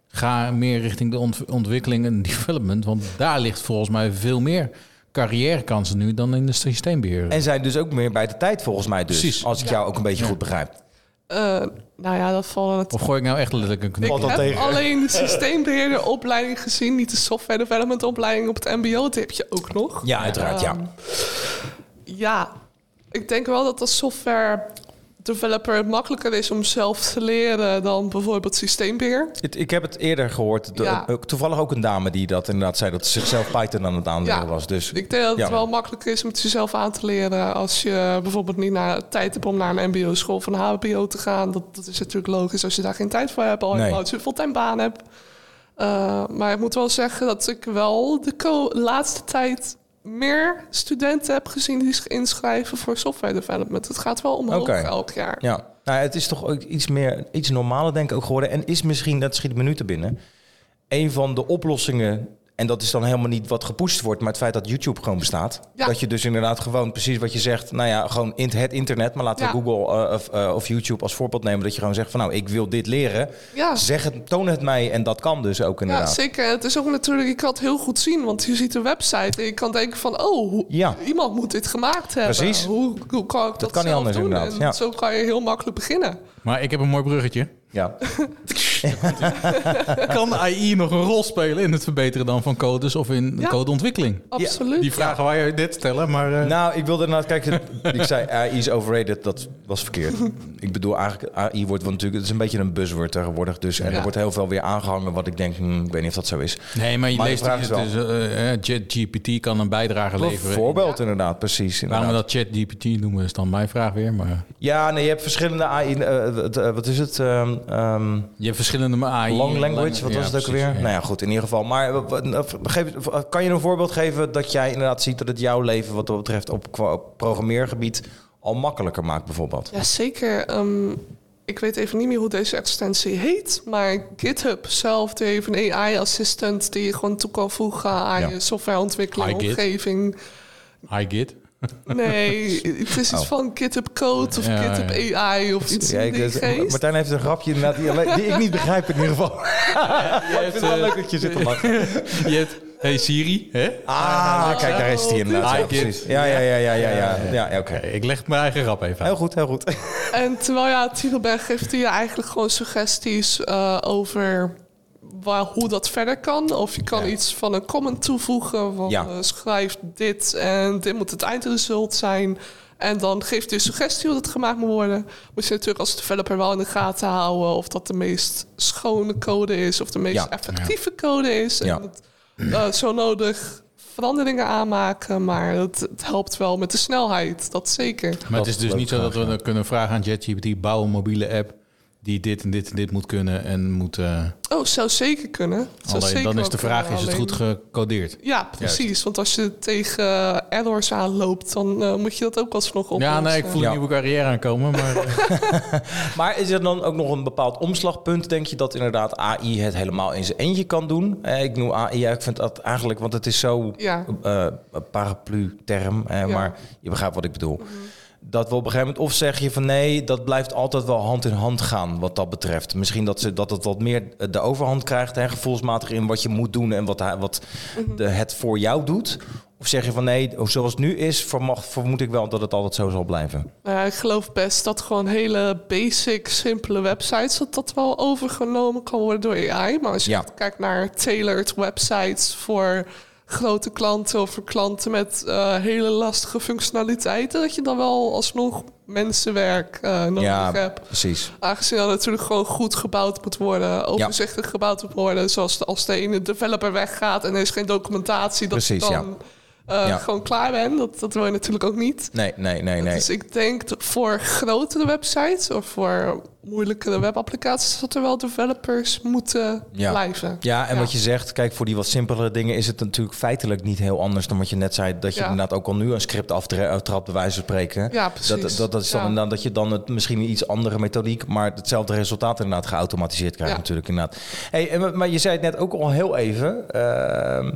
ga meer richting de ont- ontwikkeling en development. Want daar ligt volgens mij veel meer carrièrekansen nu dan in de systeembeheer. En zijn dus ook meer bij de tijd volgens mij dus. Precies. Als ik jou ook een beetje goed begrijp. Eh, nou ja, dat valt het. Of gooi ik nou echt letterlijk een knop? Ik dat heb tegen? alleen de systeembeheerderopleiding gezien, niet de software development opleiding op het MBO. Die heb je ook nog. Ja, uiteraard, ja. Ehm, Ja, ik denk wel dat als software developer het makkelijker is om zelf te leren dan bijvoorbeeld systeembeheer. Het- Ik heb het eerder gehoord. de- Ja. ook toevallig ook een dame die dat inderdaad zei dat ze zichzelf Python aan het aanleren Ja. was. Dus Ik denk dat het wel makkelijker is om het jezelf aan te leren als je bijvoorbeeld niet naar tijd hebt om naar een MBO-school of een HBO te gaan. Dat, dat is natuurlijk logisch als je daar geen tijd voor hebt, al Nee. helemaal als je een fulltime baan hebt. Eh, maar ik moet wel zeggen dat ik wel de laatste tijd meer studenten heb gezien die zich inschrijven voor software development. Het gaat wel omhoog elk jaar. ja, nou, het is toch ook iets meer, iets normaler denk ik ook geworden. En is misschien, dat schiet me nu te binnen, een van de oplossingen. En dat is dan helemaal niet wat gepusht wordt, maar het feit dat YouTube gewoon bestaat. Ja. Dat je dus inderdaad gewoon precies wat je zegt, nou ja, gewoon in het internet, maar laten we Ja. Google eh, of, eh, of YouTube als voorbeeld nemen. Dat je gewoon zegt van nou, ik wil dit leren. Ja. Zeg het, toon het mij en dat kan dus ook Ja, inderdaad. zeker. Het is ook natuurlijk, je kan het heel goed zien, want je ziet een website en je kan denken van, oh, hoe- Ja. iemand moet dit gemaakt hebben. Precies. Hoe, hoe kan ik dat, kan niet zelf anders doen? inderdaad, En ja. zo kan je heel makkelijk beginnen. Maar ik heb een mooi bruggetje. Ja. Kan AI nog een rol spelen in het verbeteren dan van codes of in Ja. codeontwikkeling? Absoluut. Die vragen waar je dit stellen, maar... eh, Nou, ik wilde inderdaad kijken. Ik zei AI is overrated. Dat was verkeerd. Ik bedoel, eigenlijk AI wordt wel natuurlijk. Het is een beetje een buzzword tegenwoordig. Dus en er wordt heel veel weer aangehangen. Wat ik denk, hmm, ik weet niet of dat zo is. nee, maar je Maar leest het, dus, eh, ChatGPT kan een bijdrage leveren. Bijvoorbeeld, inderdaad, precies. Waarom we Inderdaad. dat ChatGPT noemen is dan mijn vraag weer. Maar Ja, nee, je hebt verschillende AI. eh, wat- is het? Ehm, ehm, je hebt verschillende AI. long language, wat Ja, was het ook precies, ja. Nou ja, goed, in ieder geval. Maar eh, eh, geef, kan je een voorbeeld geven dat jij inderdaad ziet dat het jouw leven wat dat betreft op, qua- op programmeergebied al makkelijker maakt, bijvoorbeeld? Ja, zeker. Ehm, ik weet even niet meer hoe deze extensie heet, maar GitHub zelf die heeft een AI-assistent die je gewoon toe kan voegen aan Ja. je softwareontwikkeling, omgeving. Hi Git. Nee, het is iets Oh. van GitHub Code of Ja, GitHub ja. AI of iets Ja, in ik, die geest. Martijn heeft een grapje inderdaad die, alleen- die ik niet begrijp in ieder geval. ik vind het wel leuk dat je zit te lachen. Je hebt Hey Siri, hè? Ah, kijk, daar is hij inderdaad. Ja, precies. Ja, ja, ja, ja, ja, ja. ja, ja, oké. Ik leg mijn eigen grap even Heel goed, heel goed. En terwijl ja, Titelberg geeft hij je eigenlijk gewoon suggesties eh, over waar, hoe dat verder kan. Of je kan Ja. iets van een comment toevoegen. Van, Ja. eh, schrijf dit en dit moet het eindresult zijn. En dan geeft hij een suggestie hoe dat gemaakt moet worden. Moet je natuurlijk als developer wel in de gaten houden of dat de meest schone code is of de meest Ja. effectieve code is. En Ja. het, eh, zo nodig veranderingen aanmaken, maar het, het helpt wel met de snelheid, dat zeker. Maar het is dus niet zo dat we kunnen vragen aan ChatGPT, bouw een mobiele app die dit en dit en dit moet kunnen en moet... eh, Oh, zou zeker kunnen. Zou alleen zeker dan is de vraag, kunnen, is het goed gecodeerd? Ja, precies. Want als je tegen eh, errors aanloopt, dan eh, moet je dat ook alsnog oplossen. Ja, nee, ik voel Ja. een nieuwe carrière aankomen, maar... Maar is er dan ook nog een bepaald omslagpunt, denk je, dat inderdaad AI het helemaal in zijn eentje kan doen? Eh, ik noem AI, ja, ik vind dat eigenlijk, want het is zo Ja. eh, een paraplu-term, eh, Ja. Mhm. maar je begrijpt wat ik bedoel. Dat we op een gegeven moment, of zeg je van nee, dat blijft altijd wel hand in hand gaan wat dat betreft. Misschien dat, ze, dat het wat meer de overhand krijgt, hè, gevoelsmatig in wat je moet doen en wat, hij- wat Mhm. de, het voor jou doet. Of zeg je van nee, zoals het nu is, vermag, vermoed ik wel dat het altijd zo zal blijven. Nou ja, ik geloof best dat gewoon hele basic, simpele websites... dat dat wel overgenomen kan worden door AI. Maar als je Ja. kijkt naar tailored websites voor grote klanten... of voor klanten met eh, hele lastige functionaliteiten... dat je dan wel alsnog mensenwerk eh, nodig ja, hebt. precies. Aangezien dat natuurlijk gewoon goed gebouwd moet worden, overzichtelijk gebouwd moet worden. Zoals de, als de ene developer weggaat en er is geen documentatie, dat Precies, dan eh, Ja. gewoon klaar bent. Dat, dat wil je natuurlijk ook niet. Nee, nee, nee, nee. Dus ik denk voor grotere websites of voor moeilijkere webapplicaties, dat er wel developers moeten Ja. blijven. Ja, en wat je zegt, kijk, voor die wat simpelere dingen is het natuurlijk feitelijk niet heel anders dan wat je net zei. Dat je inderdaad ook al nu een script aftra- aftrapt, bij wijze van spreken. Ja, precies. Dat, dat, dat is dan inderdaad dat je dan het, misschien een iets andere methodiek, maar hetzelfde resultaat inderdaad geautomatiseerd krijgt natuurlijk inderdaad. Hey, maar je zei het net ook al heel even, ehm,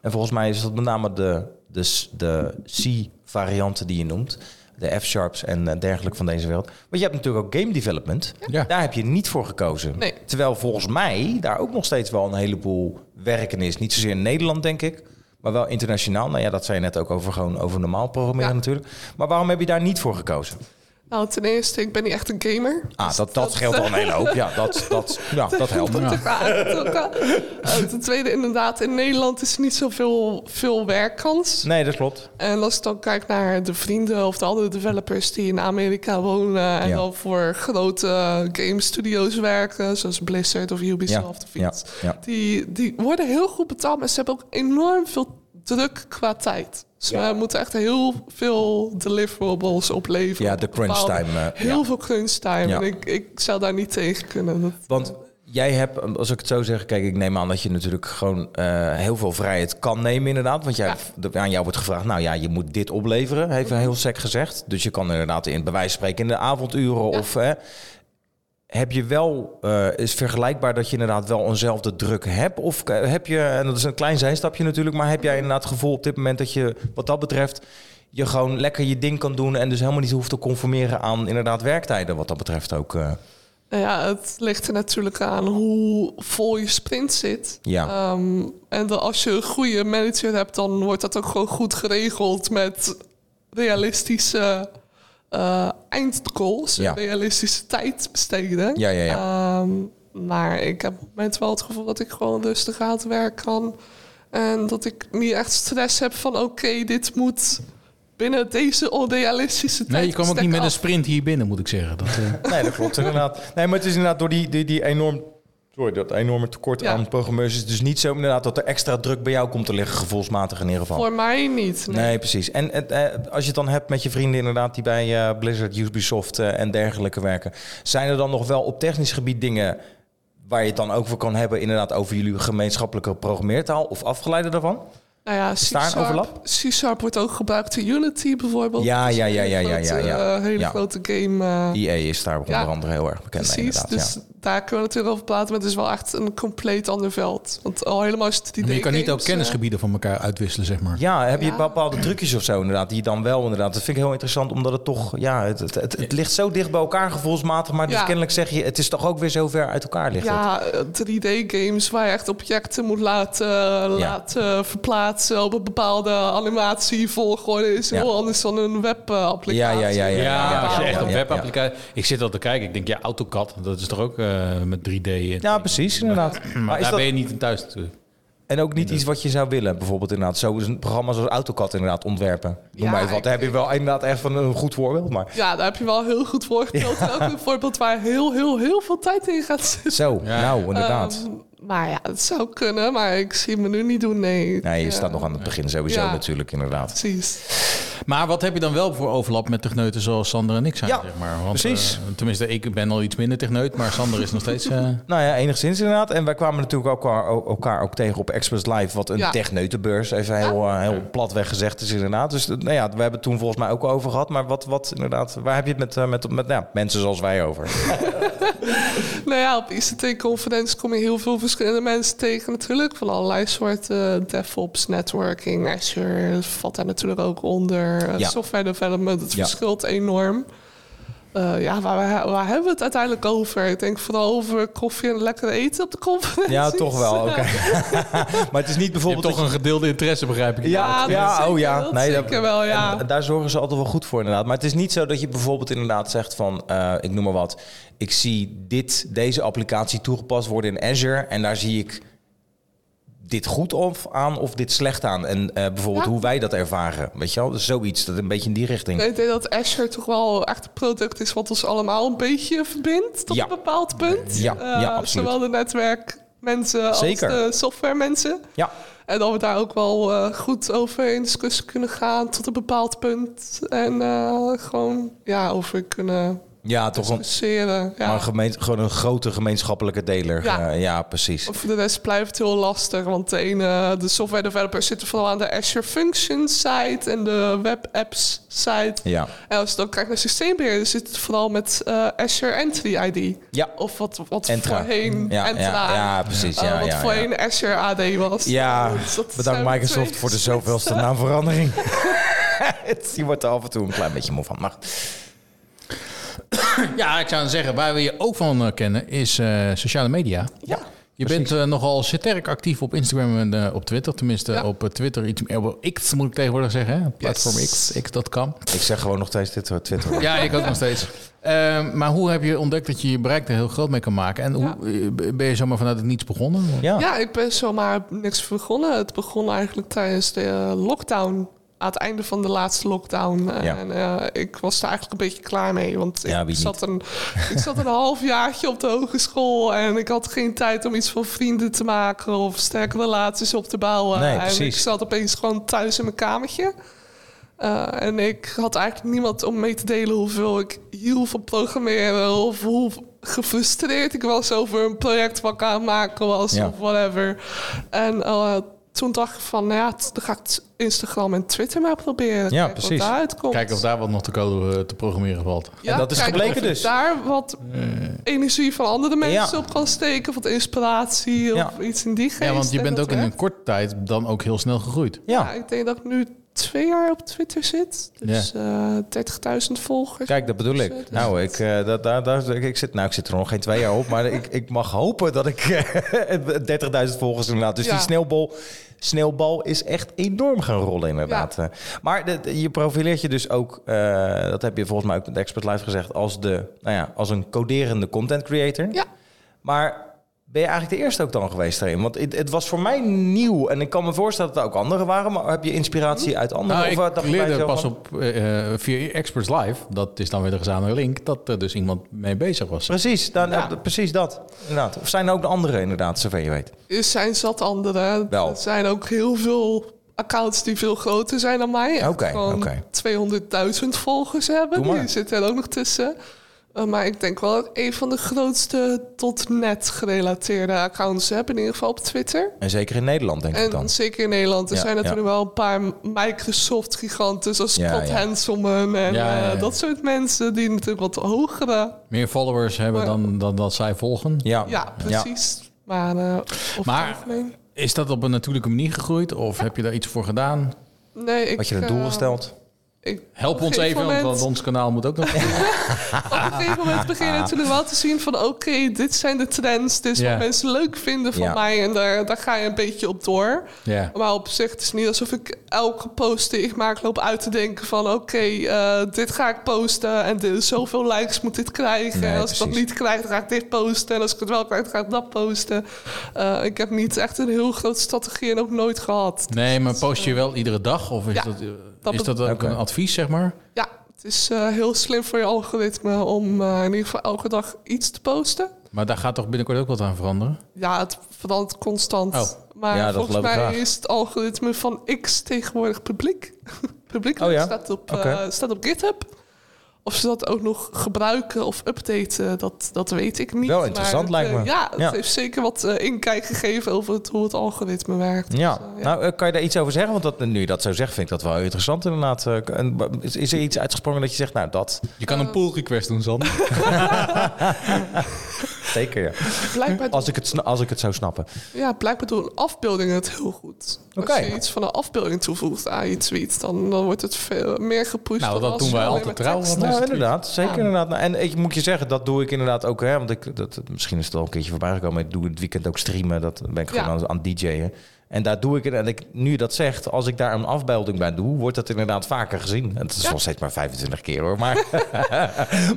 en volgens mij is dat met name de, de, de C-varianten die je noemt. De F-sharps en eh, dergelijke van deze wereld. Maar je hebt natuurlijk ook game development. Ja. Daar heb je niet voor gekozen. Nee. Terwijl volgens mij daar ook nog steeds wel een heleboel werken is. Niet zozeer in Nederland, denk ik. Maar wel internationaal. Nou ja, dat zei je net ook over, gewoon over normaal programmeren Ja. natuurlijk. Maar waarom heb je daar niet voor gekozen? Nou, ten eerste, ik ben niet echt een gamer. Ah, dat, dat scheelt al een hele hoop. Ja, dat, dat, ja, dat helpt. Ja. ten tweede, inderdaad, in Nederland is er niet zoveel veel werkkans. Nee, dat klopt. En als ik dan kijk naar de vrienden of de andere developers die in Amerika wonen en Ja. dan voor grote game studios werken, zoals Blizzard of Ubisoft of ja, iets, ja. Die, die worden heel goed betaald, maar ze hebben ook enorm veel druk qua tijd. Ze Ja. moeten echt heel veel deliverables opleveren. Ja, de crunch time, eh, heel ja. veel crunch time. Ja. En ik, ik zou daar niet tegen kunnen. Dat, Want jij hebt, als ik het zo zeg, kijk, ik neem aan dat je natuurlijk gewoon eh, heel veel vrijheid kan nemen, inderdaad. Want jij, aan jou wordt gevraagd, nou ja, je moet dit opleveren, heeft een heel sec gezegd. Dus je kan inderdaad in bij wijze van spreken in de avonduren Ja. of. hè, heb je wel, eh, is vergelijkbaar dat je inderdaad wel eenzelfde druk hebt? Of eh, heb je, en dat is een klein zijstapje natuurlijk, maar heb jij inderdaad het gevoel op dit moment dat je, wat dat betreft, je gewoon lekker je ding kan doen en dus helemaal niet hoeft te conformeren aan inderdaad werktijden, wat dat betreft ook. Nou ja, het ligt er natuurlijk aan hoe vol je sprint zit. Ja. Ehm, en dan als je een goede manager hebt, dan wordt dat ook gewoon goed geregeld met realistische eh eindgoals. Ja. Realistische tijd besteden. Ja, ja, ja. Ehm, maar ik heb op het moment wel het gevoel dat ik gewoon rustig aan het werk kan. En dat ik niet echt stress heb van oké, dit moet binnen deze onrealistische tijd. Nee, je kwam ook niet met een sprint hier binnen, moet ik zeggen. Dat, eh, Nee, dat klopt inderdaad. Nee, maar het is inderdaad door die, die, die enorm, sorry, dat enorme tekort Ja. aan programmeurs is dus niet zo inderdaad dat er extra druk bij jou komt te liggen, gevoelsmatig in ieder geval. Voor mij niet. Nee, Nee. precies. En eh, als je het dan hebt met je vrienden inderdaad die bij eh, Blizzard, Ubisoft eh, en dergelijke werken, zijn er dan nog wel op technisch gebied dingen waar je het dan ook voor kan hebben, inderdaad over jullie gemeenschappelijke programmeertaal of afgeleide daarvan? Nou ja, een C-Sharp- overlap? C-Sharp wordt ook gebruikt in Unity bijvoorbeeld. Ja, ja, een ja, ja, ja, ja, ja. eh, hele Ja. grote game. eh, EA is daar onder Ja, andere heel erg bekend mee, precies, inderdaad. dus ja. Daar kunnen we natuurlijk over praten. Maar het is wel echt een compleet ander veld. Want al helemaal is het 3D maar je kan niet ook eh, kennisgebieden van elkaar uitwisselen, zeg maar. Ja, heb je Ja. bepaalde trucjes of zo inderdaad, die je dan wel inderdaad... Dat vind ik heel interessant, omdat het toch... Ja, het, het, het, het ligt zo dicht bij elkaar gevoelsmatig, maar dus Ja. kennelijk zeg je... Het is toch ook weer zo ver uit elkaar ligt het. Ja, eh, 3D-games waar je echt objecten moet laten, laten verplaatsen op een bepaalde animatievolgorde is Ja. heel anders dan een webapplicatie. Ja, ja, ja, ja. Ja, als je ja, echt ja, webapplicatie... Ik zit al te kijken, ik denk, ja, AutoCAD, dat is toch ook eh, met 3D? en- Ja, precies, inderdaad. Maar daar dat, ben je niet in thuis natuurlijk. en ook niet iets wat je zou willen, bijvoorbeeld inderdaad... Zo is een programma zoals AutoCAD inderdaad ontwerpen. Noem Ja, maar even wat. Daar heb je wel inderdaad echt van een goed voorbeeld, maar... Ja, daar heb je wel heel goed voor. En ook een voorbeeld waar heel, heel, heel veel tijd in gaat zitten. Zo, Ja. nou, inderdaad. Ehm, Maar ja, het zou kunnen, maar ik zie me nu niet doen, nee. Nee, je Ja, staat nog aan het begin sowieso Ja. natuurlijk, inderdaad. Precies. Maar wat heb je dan wel voor overlap met techneuten zoals Sander en ik zijn, Ja, zeg maar? Want, precies. eh, tenminste, ik ben al iets minder techneut, maar Sander is nog steeds... eh, Nou ja, enigszins inderdaad. En wij kwamen natuurlijk ook elkaar, elkaar ook tegen op Express Live, wat een Ja. techneutenbeurs, even heel, eh, heel platweg gezegd is inderdaad. Dus nou ja, we hebben het toen volgens mij ook over gehad. Maar wat, wat inderdaad, waar heb je het met, met, met ja, mensen zoals wij over? Nou ja, op ICT-conferenties kom je heel veel verschillende mensen tegen natuurlijk. Van allerlei soorten DevOps, networking, Azure. Valt daar natuurlijk ook onder. Eh, Ja. Software development, het verschilt enorm. Eh, ja, waar, waar, hebben we het uiteindelijk over? Ik denk vooral over koffie en lekker eten op de conferentie. Ja, toch wel. Oké. maar het is niet je hebt bijvoorbeeld toch een gedeelde interesse, begrijp ik. Ja, dat ja, zeker oh ja. wel, Nee, dat- zeker wel, ja. En daar zorgen ze altijd wel goed voor, inderdaad. Maar het is niet zo dat je bijvoorbeeld inderdaad zegt van, eh, ik noem maar wat, ik zie dit, deze applicatie toegepast worden in Azure en daar zie ik dit goed of aan of dit slecht aan. En eh, bijvoorbeeld Ja. hoe wij dat ervaren, weet je wel? Dus zoiets, dat een beetje in die richting. Ik denk dat Azure toch wel echt een product is wat ons allemaal een beetje verbindt tot Ja. een bepaald punt. Ja, Eh, ja, absoluut. Zowel de netwerkmensen als Zeker. de softwaremensen. Ja, En dat we daar ook wel eh, goed over in discussie kunnen gaan tot een bepaald punt. En eh, gewoon ja, over kunnen ja toch een. Ja. maar een gemeen, gewoon een grote gemeenschappelijke deler. Ja. Ja, ja precies. Voor de rest blijft het heel lastig, want de ene, de software developers zitten vooral aan de Azure Functions side en de web apps side. Ja, En als je dan kijkt naar systeembeheer, dan zit het vooral met eh, Azure Entry ID. ja. Of wat, wat Entra. voorheen Ja, Entra. ja, ja, precies. eh, Ja, wat voorheen Azure AD was. Ja, Dus bedankt Microsoft twee voor de zoveelste naamverandering. Die wordt er af en toe een klein beetje moe van. Maar Ja, ik zou zeggen, waar we je ook van eh, kennen is eh, sociale media. ja, Je bent eh, nogal sterk actief op Instagram en op Twitter. Tenminste, Ja. op Twitter iets meer. op X moet ik tegenwoordig zeggen. Hè? Platform Yes. X, x.com. ik zeg gewoon nog steeds dit Twitter. Ja, ik ook nog steeds. Eh, maar hoe heb je ontdekt dat je je bereik er heel groot mee kan maken? En hoe, ben je zomaar vanuit het niets begonnen? Ja. Ja, ik ben zomaar niks begonnen. Het begon eigenlijk tijdens de lockdown. Aan het einde van de laatste lockdown. Ja. En eh, ik was daar eigenlijk een beetje klaar mee. Want Ja, ik, zat een, ik zat een halfjaartje op de hogeschool. En ik had geen tijd om iets van vrienden te maken. Of sterke relaties op te bouwen. Nee, en ik zat opeens gewoon thuis in mijn kamertje. Eh, en ik had eigenlijk niemand om mee te delen hoeveel ik hield van programmeren. Of hoe gefrustreerd ik was over een project wat ik aan het maken was. Ja. Of whatever. En eh, toen dacht ik van, nou ja, dan ga ik Instagram en Twitter maar proberen. Ja, Kijken precies. Kijken of daar wat nog te code eh, te programmeren valt. Ja, En dat is gebleken dus. daar wat energie van andere mensen Ja. op kan steken. Wat inspiratie Ja. of iets in die geest. Ja, want je En bent ook in een korte tijd dan ook heel snel gegroeid. Ja, Ja, ik denk dat ik nu twee jaar op Twitter zit. Dus eh 30.000 volgers. kijk, dat bedoel ik. Dus, Nou, ik, eh, dat, daar, daar, ik, zit, nou, ik zit er nog geen twee jaar op, maar ik, ik mag hopen dat ik eh, 30.000 volgers inderdaad. Dus Ja. die sneeuwbal, sneeuwbal is echt enorm gaan rollen inderdaad. Eh, Maar de, je profileert je dus ook, eh, dat heb je volgens mij ook met Expert Live gezegd, als, de, nou ja, als een coderende content creator. Ja. Maar ben je eigenlijk de eerste ook dan geweest erin? Want het, het was voor mij nieuw en ik kan me voorstellen dat er ook anderen waren, maar heb je inspiratie uit anderen? Nou, of, eh, ik dacht bij leerde pas van- op eh, eh, via Experts Live, dat is dan weer de gezamenlijke link, dat er dus iemand mee bezig was. Precies, dan, Ja. eh, precies dat. Inderdaad. Of zijn er ook de anderen inderdaad, zover je weet? Er zijn zat anderen. Wel. Er zijn ook heel veel accounts die veel groter zijn dan mij. Oké, gewoon oké. 200.000 volgers hebben. Doe maar. Die zitten er ook nog tussen. Eh, maar ik denk wel dat ik een van de grootste tot net gerelateerde accounts heb. In ieder geval op Twitter. En zeker in Nederland, denk ik En dan. zeker in Nederland. Er Ja, zijn natuurlijk ja. wel een paar Microsoft-giganten... zoals Ja, Scott ja. Hanselman en Ja, ja, ja. eh, dat soort mensen... die natuurlijk wat hogere... Meer followers hebben Maar- dan, dan dat zij volgen. Ja, Ja, precies. Maar, eh Maar- het Is dat op een natuurlijke manier gegroeid of heb je daar iets voor gedaan? Nee, ik, Had je een doel gesteld? Ik- Help ons even, moment- want ons kanaal moet ook nog. Op een gegeven moment begin je natuurlijk wel te zien van... oké, dit zijn de trends, dit is wat mensen leuk vinden van mij... en daar, daar ga je een beetje op door. Maar op zich het is niet alsof ik elke post die ik maak loop uit te denken van... oké, eh, dit ga ik posten en dit, zoveel likes moet dit krijgen. Nee, en als ik dat niet krijg, dan ga ik dit posten. En als ik het wel krijg, dan ga ik dat posten. Eh, ik heb niet echt een heel grote strategie en ook nooit gehad. Nee, maar post je wel iedere dag? Of is Ja, dat, eh, dat is dat ook een advies, zeg maar? Ja, het is eh, heel slim voor je algoritme om eh, in ieder geval elke dag iets te posten. Maar daar gaat toch binnenkort ook wat aan veranderen? Ja, het verandert constant. Oh. Maar Ja, dat volgens mij graag. is het algoritme van X tegenwoordig publiek. publiek Oh ja? staat, op, eh, staat op GitHub. Of ze dat ook nog gebruiken of updaten, dat, dat weet ik niet. Wel interessant, lijkt eh, me. Ja, het Ja. heeft zeker wat eh, inkijk gegeven over het, hoe het algoritme werkt. Ja, Dus, eh, nou eh, kan je daar iets over zeggen? Want dat, nu je dat zo zegt, vind ik dat wel interessant inderdaad. Eh, en, is, is er iets uitgesprongen dat je zegt, nou dat, Je kan een pull request doen, Sander. zeker ja. Blijkbaar, Als ik het, als ik het zou snappen. ja, blijkbaar doen afbeeldingen het heel goed. Oké. Als je iets van een afbeelding toevoegt aan je tweet, dan, dan wordt het veel meer gepusht. Nou, dan dat als doen wij altijd maar trouw, tekst want Nou, is het inderdaad. Zeker Ja. inderdaad. Nou, en ik moet je zeggen, dat doe ik inderdaad ook. Hè, want ik, dat, misschien is het al een keertje voorbij gekomen. Ik doe het weekend ook streamen. Dat ben ik gewoon Ja. aan, aan DJ'en. En daar doe ik het. En ik, nu je dat zegt, als ik daar een afbeelding bij doe, wordt dat inderdaad vaker gezien. En het is Ja. nog steeds maar 25 keer hoor. Maar,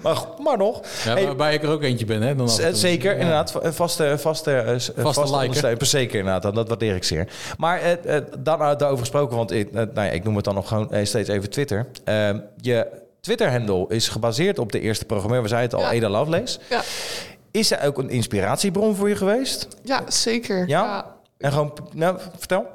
maar, nog. Ja, Hey, waarbij ik er ook eentje ben, hè? Dan. Zeker, Ja. inderdaad. Va- Vaste, vaste, vaste liker. ondersteuner. Zeker, inderdaad. Dat, dat waardeer ik zeer. Maar eh, eh, dan, eh, daarover gesproken, want ik, eh, nou ja, ik noem het dan nog gewoon eh, steeds even Twitter. Eh, je Twitter-handle is gebaseerd op de eerste programmeur. We zeiden het al, Ja. Ada Lovelace. Ja, Is zij ook een inspiratiebron voor je geweest? ja zeker. Ja? En gewoon, nou, vertel.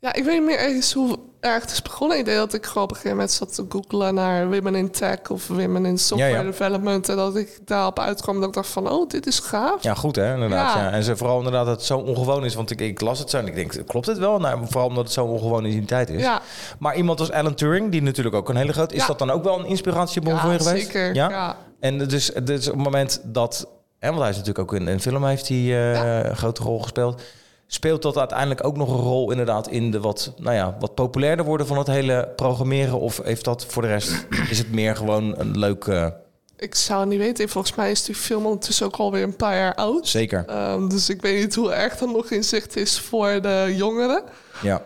Ja, ik weet niet meer eens hoe erg het is begonnen. Ik denk dat ik gewoon op een gegeven moment zat te googlen naar women in tech of women in software Ja, ja. development. En dat ik daarop uitkwam dat ik dacht van, oh, dit is gaaf. Ja, goed hè, inderdaad. Ja. En ze, vooral inderdaad dat het zo ongewoon is. Want ik, ik las het zo en ik denk, klopt het wel? Nou, vooral omdat het zo ongewoon in die tijd is. Ja, Maar iemand als Alan Turing, die natuurlijk ook een hele grote... Is dat dan ook wel een inspiratiebron ja voor je geweest? zeker. Ja. En dus, dus op het moment dat... En want hij is natuurlijk ook in een film heeft hij eh, een grote rol gespeeld. Speelt dat uiteindelijk ook nog een rol inderdaad in de wat, nou ja, wat populairder worden van het hele programmeren? Of heeft dat voor de rest, is het meer gewoon een leuk... eh, Ik zou het niet weten. Volgens mij is die film ondertussen ook alweer een paar jaar oud. zeker, Ehm, dus ik weet niet hoe erg dat nog in zicht is voor de jongeren. ja.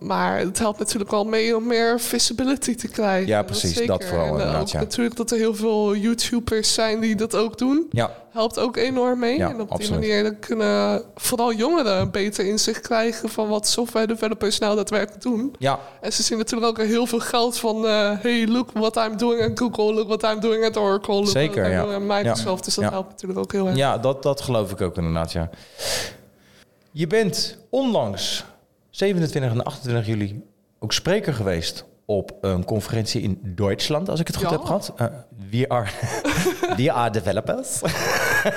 Maar het helpt natuurlijk wel mee om meer visibility te krijgen. Ja, precies, zeker. dat vooral En, eh, ook ja. natuurlijk dat er heel veel YouTubers zijn die dat ook doen. Ja, Helpt ook enorm mee. Ja, en op absoluut. die manier kunnen vooral jongeren een beter inzicht krijgen van wat software developers nou daadwerkelijk doen. ja, En ze zien natuurlijk ook heel veel geld van... eh, hey, look what I'm doing at Google, look what I'm doing at Oracle, look Zeker, what I'm doing at Microsoft. Ja. Dus dat Ja. helpt natuurlijk ook heel erg. ja dat, dat geloof ik ook inderdaad, ja. Je bent onlangs 27 en 28 juli ook spreker geweest op een conferentie in Duitsland, als ik het goed Ja. heb gehad. Eh, we, are, we are developers.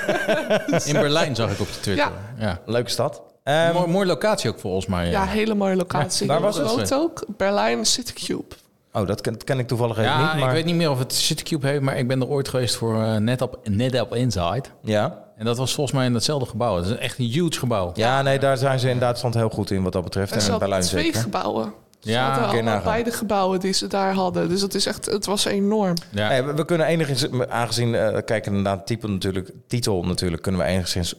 In Berlijn zag ik op de Twitter. Ja. Leuke stad. Ehm, mooi, mooie locatie ook volgens mij. Ja, hele mooie locatie. waar was het? ook. Berlijn Citycube. oh, dat ken, ken ik toevallig even Ja, niet. Maar, ik weet niet meer of het CityCube heeft, maar ik ben er ooit geweest voor eh, NetApp, NetApp Inside. Ja. En dat was volgens mij in datzelfde gebouw. Het is echt een huge gebouw. ja, nee, daar zijn ze in Duitsland heel goed in wat dat betreft. En En in Berlijn twee zeker. gebouwen. Ze Ja, allemaal beide gebouwen die ze daar hadden. Dus het, is echt, het was enorm. Ja. We, we kunnen enigszins, aangezien, eh kijken naar titel natuurlijk, titel natuurlijk, kunnen we enigszins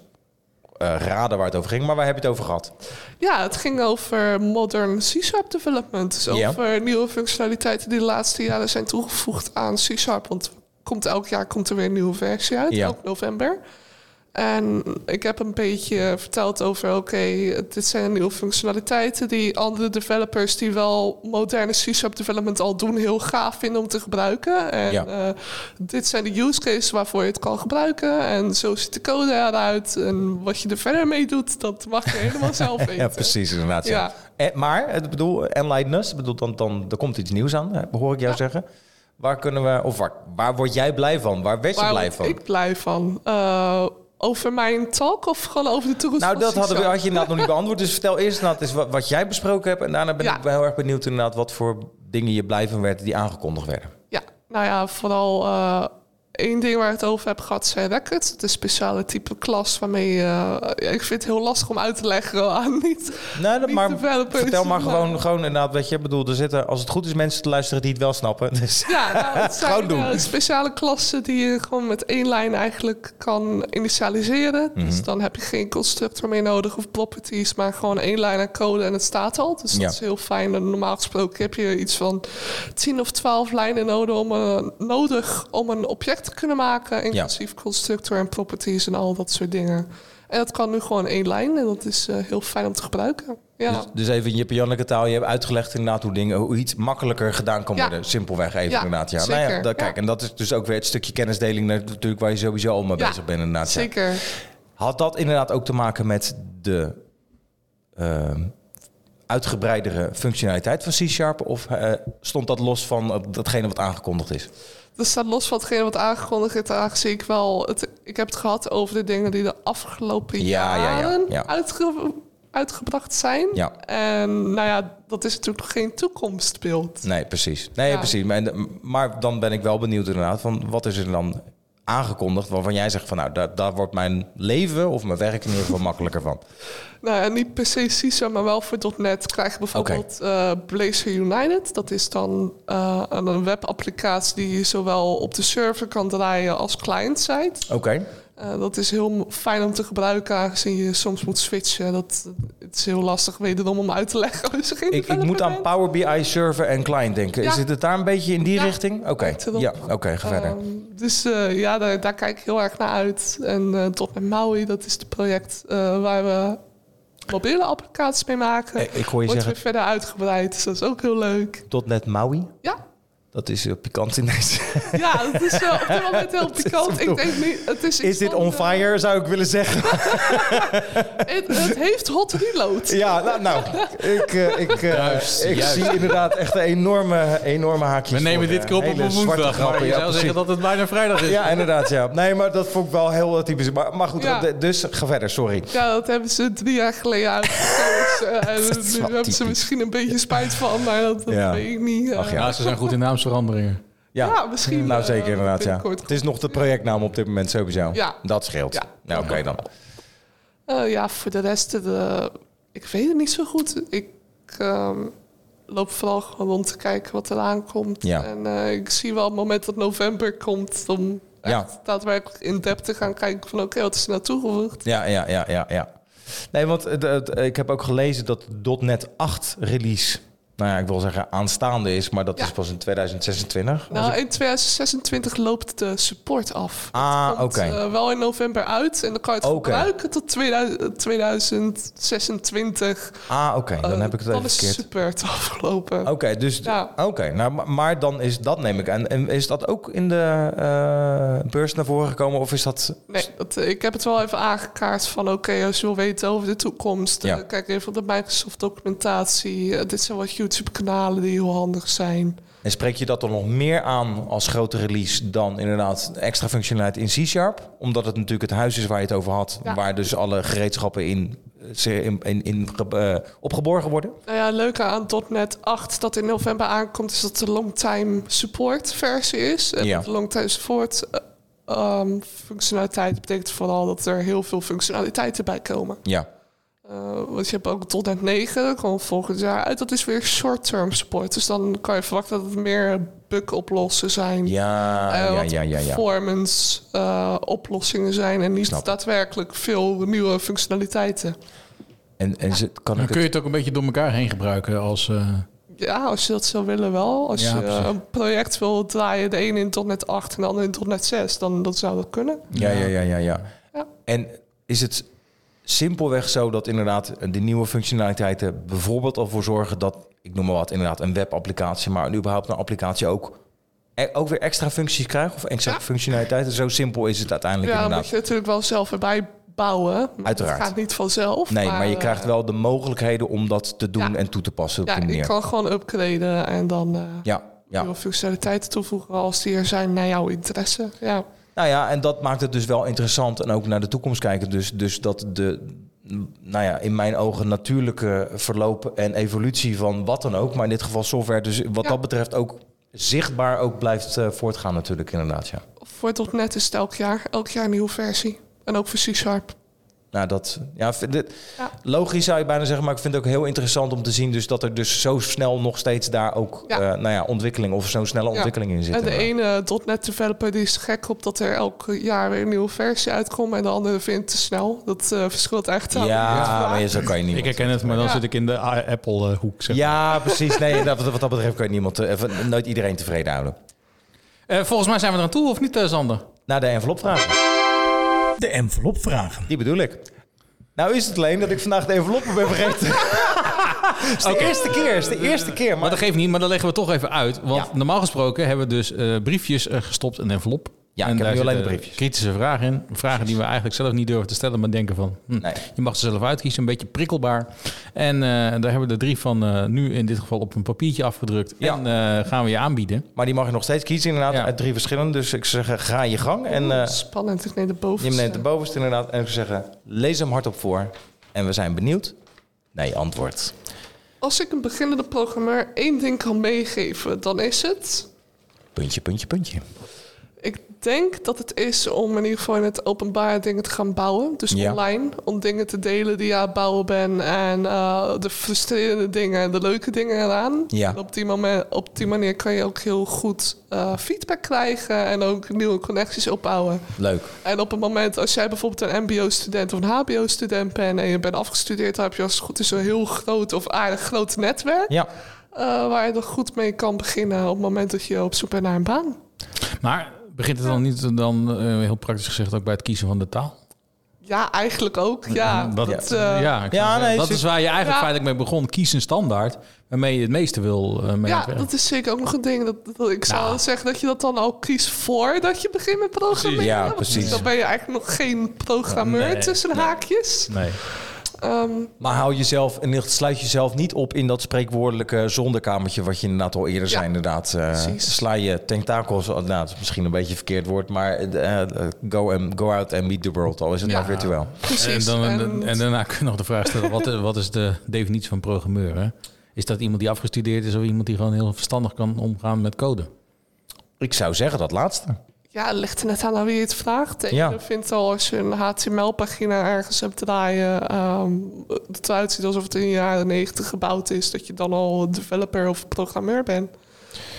eh, raden waar het over ging. Maar waar heb je het over gehad? Ja, het ging over modern C-Sharp development. Dus Ja. over nieuwe functionaliteiten die de laatste jaren zijn toegevoegd aan C-Sharp. Want komt elk jaar komt er weer een nieuwe versie uit, Ja. elk november. En ik heb een beetje verteld over, oké, dit zijn nieuwe functionaliteiten die andere developers die wel moderne C-Sharp development al doen, heel gaaf vinden om te gebruiken. En Ja. eh, dit zijn de use cases waarvoor je het kan gebruiken. En zo ziet de code eruit. En wat je er verder mee doet, dat mag je helemaal zelf weten. Ja, precies, inderdaad. Ja. Ja. Eh, maar, het bedoel, bedoel, dan, dan, er komt iets nieuws aan, hè, hoor ik jou zeggen. Waar kunnen we, of waar, waar word jij blij van? Waar werd je Waar blij van? ik blij van? Eh, over mijn talk of gewoon over de toekomst Nou, dat hadden we, had je inderdaad nog niet beantwoord. Dus vertel eerst inderdaad eens wat, wat jij besproken hebt. En daarna ben Ja. ik wel heel erg benieuwd inderdaad wat voor dingen je blij van werd die aangekondigd werden. Ja, nou ja, vooral eh, één ding waar ik het over heb gehad zijn records. Het is een speciale type klas waarmee... je- ja, ik vind het heel lastig om uit te leggen aan niet... Nee, dat, Niet maar vertel maar maar- gewoon, gewoon inderdaad, weet je, ik bedoel, er zitten, als het goed is, mensen te luisteren die het wel snappen. Dus, Ja, nou, het zijn Gewoon doen. eh, speciale klassen die je gewoon met één lijn eigenlijk kan initialiseren. Mhm. Dus dan heb je geen constructor meer nodig of properties, maar gewoon één lijn aan code en het staat al. Dus Ja. dat is heel fijn. En normaal gesproken heb je iets van 10 of 12 lijnen nodig om, een, nodig om een object kunnen maken, inclusief constructor en properties en al dat soort dingen. En dat kan nu gewoon één lijn en dat is eh, heel fijn om te gebruiken. Ja, Dus, dus even in je Janneke taal, je hebt uitgelegd inderdaad hoe dingen, hoe iets makkelijker gedaan kan Ja. worden. Simpelweg even Ja, inderdaad. Ja. Nou ja, zeker. dat, kijk, en dat is dus ook weer het stukje kennisdeling natuurlijk waar je sowieso al mee bezig bent inderdaad. ja. zeker. Had dat inderdaad ook te maken met de ehm, uitgebreidere functionaliteit van C-Sharp? Of eh, stond dat los van eh, datgene wat aangekondigd is? Dat staat los van hetgene wat aangekondigd is. Aangezien ik wel... Het, ik heb het gehad over de dingen die de afgelopen Ja, ja, ja, jaren ja. Uitge, uitgebracht zijn. En nou ja, dat is natuurlijk geen toekomstbeeld. Nee, precies. Nee, precies. Maar, maar dan ben ik wel benieuwd inderdaad van wat is er dan aangekondigd waarvan jij zegt van nou, daar, daar wordt mijn leven of mijn werk in ieder geval makkelijker van. Nou ja, niet per se CISO, maar wel voor .NET krijg je bijvoorbeeld eh, Blazor United. Dat is dan eh, een webapplicatie die je zowel op de server kan draaien als client-side. Oké. Eh, dat is heel fijn om te gebruiken, aangezien je soms moet switchen. Dat, het is heel lastig wederom om uit te leggen Ik, ik moet aan. Power BI server en client denken. Ja. Zit het daar een beetje in die Ja, richting? Oké. Ja, oké, ga verder. Ehm, dus eh, ja, daar, daar kijk ik heel erg naar uit. En eh tot met Maui, dat is het project waar we mobiele applicaties mee maken. Ik hoor je Wordt zeggen weer verder uitgebreid, dus dat is ook heel leuk. .NET Maui. Ja, Dat is uh, pikant in deze. ja het is eh, op dit moment heel pikant. Ik denk niet, het is, Is dit on fire, zou ik willen zeggen? Het, het heeft hot reload. Ja, nou, nou ik, eh, ik, eh, Juist, ik juist. zie inderdaad echt een enorme, enorme haakjes. We nemen voor, dit eh, keer op een zwarte woensdag. grappen. Maar je Ja, zou zeggen dat het bijna vrijdag is. Ja, inderdaad, ja. Nee, maar dat vond ik wel heel eh, typisch. Maar, maar goed, Ja. eh, dus ga verder, sorry. Ja, dat hebben ze drie jaar geleden uitgekozen. en is nu wel hebben ze misschien een beetje spijt van, maar dat, dat Ja. weet ik niet. Eh, Ach ja. Ja, ze zijn goed in naamsveranderingen. Ja, Ja, misschien, Nou, eh, zeker inderdaad, ja. Het is nog de projectnaam op dit moment sowieso. Ja. Dat scheelt. Ja. Nou, oké dan. Eh, ja, voor de rest, de, ik weet het niet zo goed. Ik ehm, loop vooral gewoon rond te kijken wat er aankomt. Ja. En eh, ik zie wel het moment dat november komt om Ja. echt daadwerkelijk in depth te gaan kijken van oké, wat is er nou toegevoegd? Ja, ja, ja, ja, ja. Nee, want het, het- ik heb ook gelezen dat .NET 8 release, nou ja, ik wil zeggen aanstaande is, maar dat Ja. is pas in 2026. Als Nou, ik- in 2026 loopt de support af. Ah, Het komt, oké. eh, wel in november uit en dan kan je het Oké. gebruiken tot 2000 2026. ah, oké, dan Eh, heb ik het dan even is verkeerd. support afgelopen. Oké, dus Ja. oké, nou, maar- dan is dat neem ik aan. En is dat ook in de eh, beurs naar voren gekomen of is dat? Nee, dat, eh, ik heb het wel even aangekaart van oké, als je wil weten over de toekomst, Ja. eh, kijk even op de Microsoft documentatie. Eh, dit zijn wat YouTube kanalen die heel handig zijn. En spreek je dat dan nog meer aan als grote release dan inderdaad extra functionaliteit in C-Sharp? Omdat het natuurlijk het huis is waar je het over had, Ja. waar dus alle gereedschappen in, in, in, in eh, opgeborgen worden. Nou ja, leuk aan .NET 8 dat in november aankomt, is dat de longtime support versie is. En Ja. de longtime support eh, ehm, functionaliteit betekent vooral dat er heel veel functionaliteiten bij komen. Ja, Eh, want je hebt ook .NET 9, dat komt volgend jaar uit. Dat is weer short-term support. Dus dan kan je verwachten dat het meer bug oplossen zijn. ja, Eh, ja, ja, ja, ja. performance eh, oplossingen zijn en niet Snap daadwerkelijk veel nieuwe functionaliteiten. En, en ze, kan Dan ik kun je het, ook een beetje door elkaar heen gebruiken als... eh, Ja, als je dat zou willen wel. Als Ja, je precies. een project wil draaien, de ene in .NET 8 en de andere in .NET 6, dan dat zou dat kunnen. ja, ja, ja, ja, ja. Ja. En is het simpelweg zo dat inderdaad de nieuwe functionaliteiten bijvoorbeeld al voor zorgen dat, ik noem maar wat, inderdaad een webapplicatie, maar überhaupt een applicatie ook, e- ook weer extra functies krijgt of extra Ja. functionaliteiten? Zo simpel is het uiteindelijk Ja, dan moet inderdaad. je natuurlijk wel zelf erbij bouwen. Uiteraard. Het gaat niet vanzelf. Nee, maar, je eh, krijgt wel de mogelijkheden om dat te doen ja. en toe te passen op Ja, je kan gewoon upgraden en dan eh, Ja, ja. nieuwe functionaliteiten toevoegen als die er zijn naar jouw interesse. Ja. Nou ja, en dat maakt het dus wel interessant en ook naar de toekomst kijken. Dus, dus dat de, nou ja, in mijn ogen natuurlijke verloop en evolutie van wat dan ook, maar in dit geval software, dus wat Ja. dat betreft ook zichtbaar ook blijft eh, voortgaan natuurlijk inderdaad, ja. Voor .NET is het elk jaar, elk jaar een nieuwe versie. En ook voor C-Sharp. Nou, dat, ja, vind dit, Ja. logisch zou je bijna zeggen, maar ik vind het ook heel interessant om te zien dus dat er dus zo snel nog steeds daar ook, Ja. eh, nou ja, ontwikkeling of zo'n snelle Ja. ontwikkeling in zit. En de inderdaad. ene .NET developer die is gek op dat er elk jaar weer een nieuwe versie uitkomt. En de andere vindt het te snel. Dat eh, verschilt echt aan. Ja, maar je- zo kan je niet. ik herken het, maar dan Ja. zit ik in de Apple-hoek. zeg maar. Ja, precies. Nee, dat, wat dat betreft kan je niemand, eh, even- nooit iedereen tevreden houden. Eh, volgens mij zijn we er aan toe, of niet, eh, Sander? Naar de envelopvragen. De envelopvragen. Die bedoel ik. Nou is het alleen dat ik vandaag de enveloppen ben vergeten. Het is de eerste keer, is de eerste keer. Maar Maar dat geeft niet, maar dan leggen we toch even uit. Want Ja. normaal gesproken hebben we dus eh, briefjes eh, gestopt in een envelop. Ja, en ik heb nu alleen de briefjes. Kritische vragen in. Vragen die we eigenlijk zelf niet durven te stellen, maar denken van... Hm, Nee. Je mag ze zelf uitkiezen, een beetje prikkelbaar. En eh, daar hebben we de drie van eh, nu in dit geval op een papiertje afgedrukt. Ja. En eh, gaan we je aanbieden. Maar die mag je nog steeds kiezen inderdaad Ja. uit drie verschillende. Dus ik zeg, ga je gang. En eh, Spannend, ik neem de je bovenste. neemt de bovenste inderdaad. En ik zou zeggen, lees hem hardop voor. En we zijn benieuwd naar je antwoord. Als ik een beginnende programmeur één ding kan meegeven, dan is het... Puntje, puntje, puntje. Ik denk dat het is om in ieder geval in het openbaar dingen te gaan bouwen. Dus Ja. online. Om dingen te delen die je aan het bouwen bent. En eh, de frustrerende dingen en de leuke dingen eraan. Ja. En op die, moment, op die manier kan je ook heel goed eh, feedback krijgen. En ook nieuwe connecties opbouwen. Leuk. En op het moment als jij bijvoorbeeld een mbo-student of een hbo-student bent... en je bent afgestudeerd, dan heb je als het goed is een heel groot of aardig groot netwerk... Ja. eh, waar je er goed mee kan beginnen op het moment dat je op zoek bent naar een baan. Maar begint het dan niet dan eh, heel praktisch gezegd ook bij het kiezen van de taal? Ja, eigenlijk ook. Ja, dat, dat, eh, ja, nee, dat is waar je eigenlijk Ja. feitelijk mee begon. Kies een standaard waarmee je het meeste wil eh mee ja, dat is zeker ook nog een ding. Dat, dat- ik zou Nou. zeggen dat je dat dan al kiest voordat je begint met programmeren. Ja, Want precies. Dan ben je eigenlijk nog geen programmeur Nee, tussen haakjes. Nee. Ehm, Maar hou jezelf en sluit jezelf niet op in dat spreekwoordelijke zondekamertje wat je inderdaad al eerder Ja, zei. Inderdaad, eh, precies. sla je tentakels, inderdaad, misschien een beetje een verkeerd woord, maar eh, eh, go, and, go out and meet the world, al is het Ja. maar virtueel. precies. En, dan, En- en daarna kun je nog de vraag stellen, wat, wat is de definitie van programmeur? Hè? Is dat iemand die afgestudeerd is of iemand die gewoon heel verstandig kan omgaan met code? Ik zou zeggen dat laatste. Ja, het ligt er net aan aan wie je het vraagt. De Ja. ene vindt al als je een HTML-pagina ergens hebt draaien... dat het eruit ziet alsof het in de jaren 90 gebouwd is... dat je dan al developer of programmeur bent.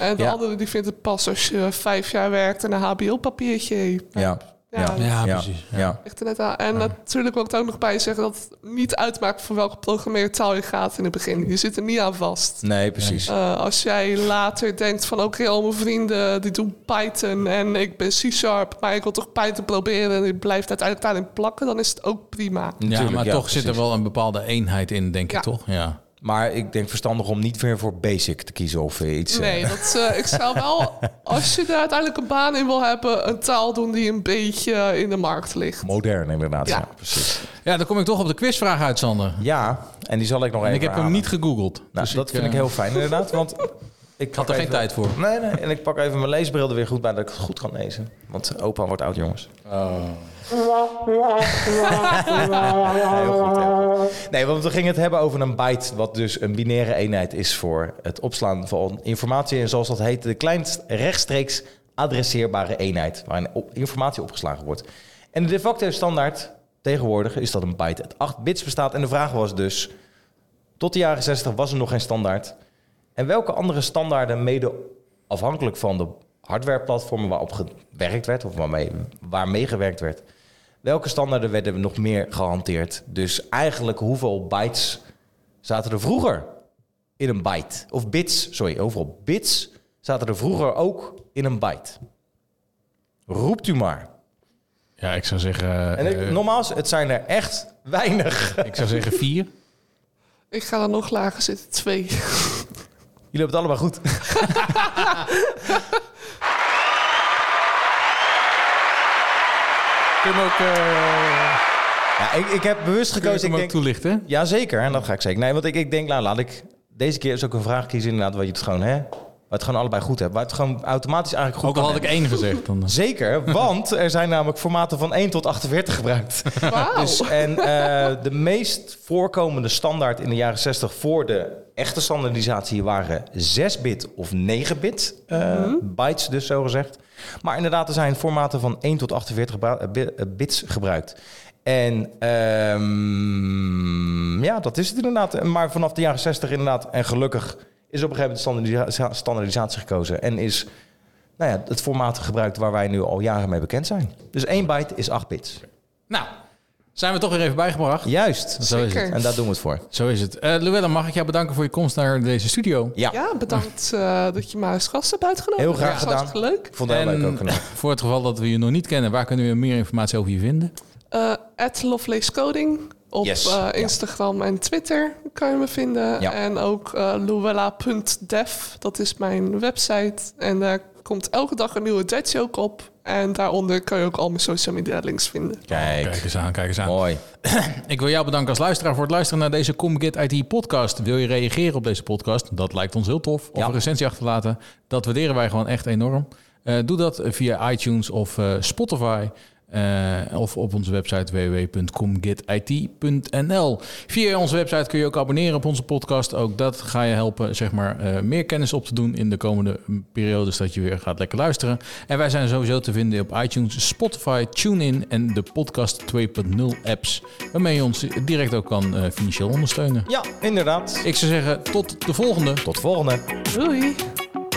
En de Ja. andere die vindt het pas als je vijf jaar werkt en een HBO-papiertje hebt. Ja, Ja, Ja, ja, precies. ja. Er net aan. En natuurlijk wil ik er ook nog bij zeggen dat het niet uitmaakt voor welke programmeertaal je gaat in het begin. Je zit er niet aan vast. Nee, precies. Eh, als jij later denkt van oké, al mijn vrienden die doen Python en ik ben C-sharp, maar ik wil toch Python proberen en ik blijf uiteindelijk daarin plakken, dan is het ook prima. Ja, Natuurlijk, maar ja, toch zit er wel een bepaalde eenheid in, denk Ja. ik toch? Ja. Maar ik denk verstandig om niet weer voor basic te kiezen of eh, iets. eh, Nee, dat, eh, ik zou wel, als je er uiteindelijk een baan in wil hebben, een taal doen die een beetje in de markt ligt. modern inderdaad. Ja. Ja. precies. ja, dan kom ik toch op de quizvraag uit, Sander. Ja, en die zal ik nog En even ik heb hem niet gegoogeld. Nou, dus dat vind ik eh, heel fijn inderdaad, want ik had er geen tijd voor. Nee, nee, en ik pak even mijn leesbril er weer goed bij dat ik het goed kan lezen. Want opa wordt oud, jongens. Heel goed, heel goed. Nee, want we gingen het hebben over een byte, wat dus een binaire eenheid is voor het opslaan van informatie. En zoals dat heet, de kleinst rechtstreeks adresseerbare eenheid, waarin informatie opgeslagen wordt. En de de facto standaard tegenwoordig is dat een byte uit 8 bits bestaat. En de vraag was dus, tot de jaren 60 was er nog geen standaard. En welke andere standaarden, mede afhankelijk van de hardwareplatformen waarop gewerkt werd, of waarmee, waarmee gewerkt werd, welke standaarden werden nog meer gehanteerd? Dus eigenlijk hoeveel bytes zaten er vroeger in een byte? Of bits, sorry, hoeveel bits zaten er vroeger ook in een byte? Roept u maar. Ja, ik zou zeggen... En ik, eh, nogmaals, het zijn er echt weinig. ik zou zeggen vier. Ik ga er nog lager zitten, twee. Jullie hebben het allebei goed. Ook, eh, Ja, ik, ik heb bewust kun je gekozen. Ik ook denk, toelichten? Jazeker, en dat ga ik zeker. Nee, want ik, ik denk, nou, laat ik deze keer eens ook een vraag kiezen inderdaad, waar je het gewoon, hè, het gewoon allebei goed hebt. Waar het gewoon automatisch eigenlijk goed Ook al had ik hebben. één gezegd. Dan, Zeker, want er zijn namelijk formaten van 1 tot 48 gebruikt. Wauw. Dus, en eh, de meest voorkomende standaard in de jaren 60 voor de echte standaardisatie waren 6-bit of 9-bit eh, bytes, dus zo gezegd. Maar inderdaad, er zijn formaten van 1 tot 48 gebru- eh, bi- eh, bits gebruikt. En ehm, ja, dat is het inderdaad. Maar vanaf de jaren 60 inderdaad, en gelukkig is op een gegeven moment standaardisa- standaardisatie gekozen. En is nou ja, het formaat gebruikt waar wij nu al jaren mee bekend zijn. Dus 1 byte is 8 bits. nou, zijn we toch weer even bijgebracht. Juist. Zo is Zeker. het. En daar doen we het voor. Zo is het. Eh Luella, mag ik jou bedanken voor je komst naar deze studio? Ja, Ja, bedankt eh, dat je mij als gast hebt uitgenodigd. Heel graag gedaan. hartstikke leuk. ik vond het heel leuk ook. gedaan. voor het geval dat we je nog niet kennen, waar kunnen we meer informatie over je vinden? Eh at Lovelace Coding Op Yes, eh, ja. Instagram en Twitter kan je me vinden. Ja. En ook uh, luella.dev, dat is mijn website. En daar komt elke dag een nieuwe dead joke op. En daaronder kan je ook al mijn social media links vinden. Kijk, Kijk eens aan, kijk eens aan. mooi. Ik wil jou bedanken als luisteraar voor het luisteren naar deze Comget IT podcast. Wil je reageren op deze podcast? Dat lijkt ons heel tof. Of Ja. een recensie achterlaten. Dat waarderen wij gewoon echt enorm. Eh, doe dat via iTunes of eh, Spotify. Eh, of op onze website www.comgetit.nl. Via onze website kun je ook abonneren op onze podcast. Ook dat ga je helpen, zeg maar, eh, meer kennis op te doen in de komende periodes dat je weer gaat lekker luisteren. En wij zijn sowieso te vinden op iTunes, Spotify, TuneIn en de Podcast 2.0 apps. Waarmee je ons direct ook kan eh, financieel ondersteunen. Ja, inderdaad. Ik zou zeggen, tot de volgende. Tot de volgende. Doei!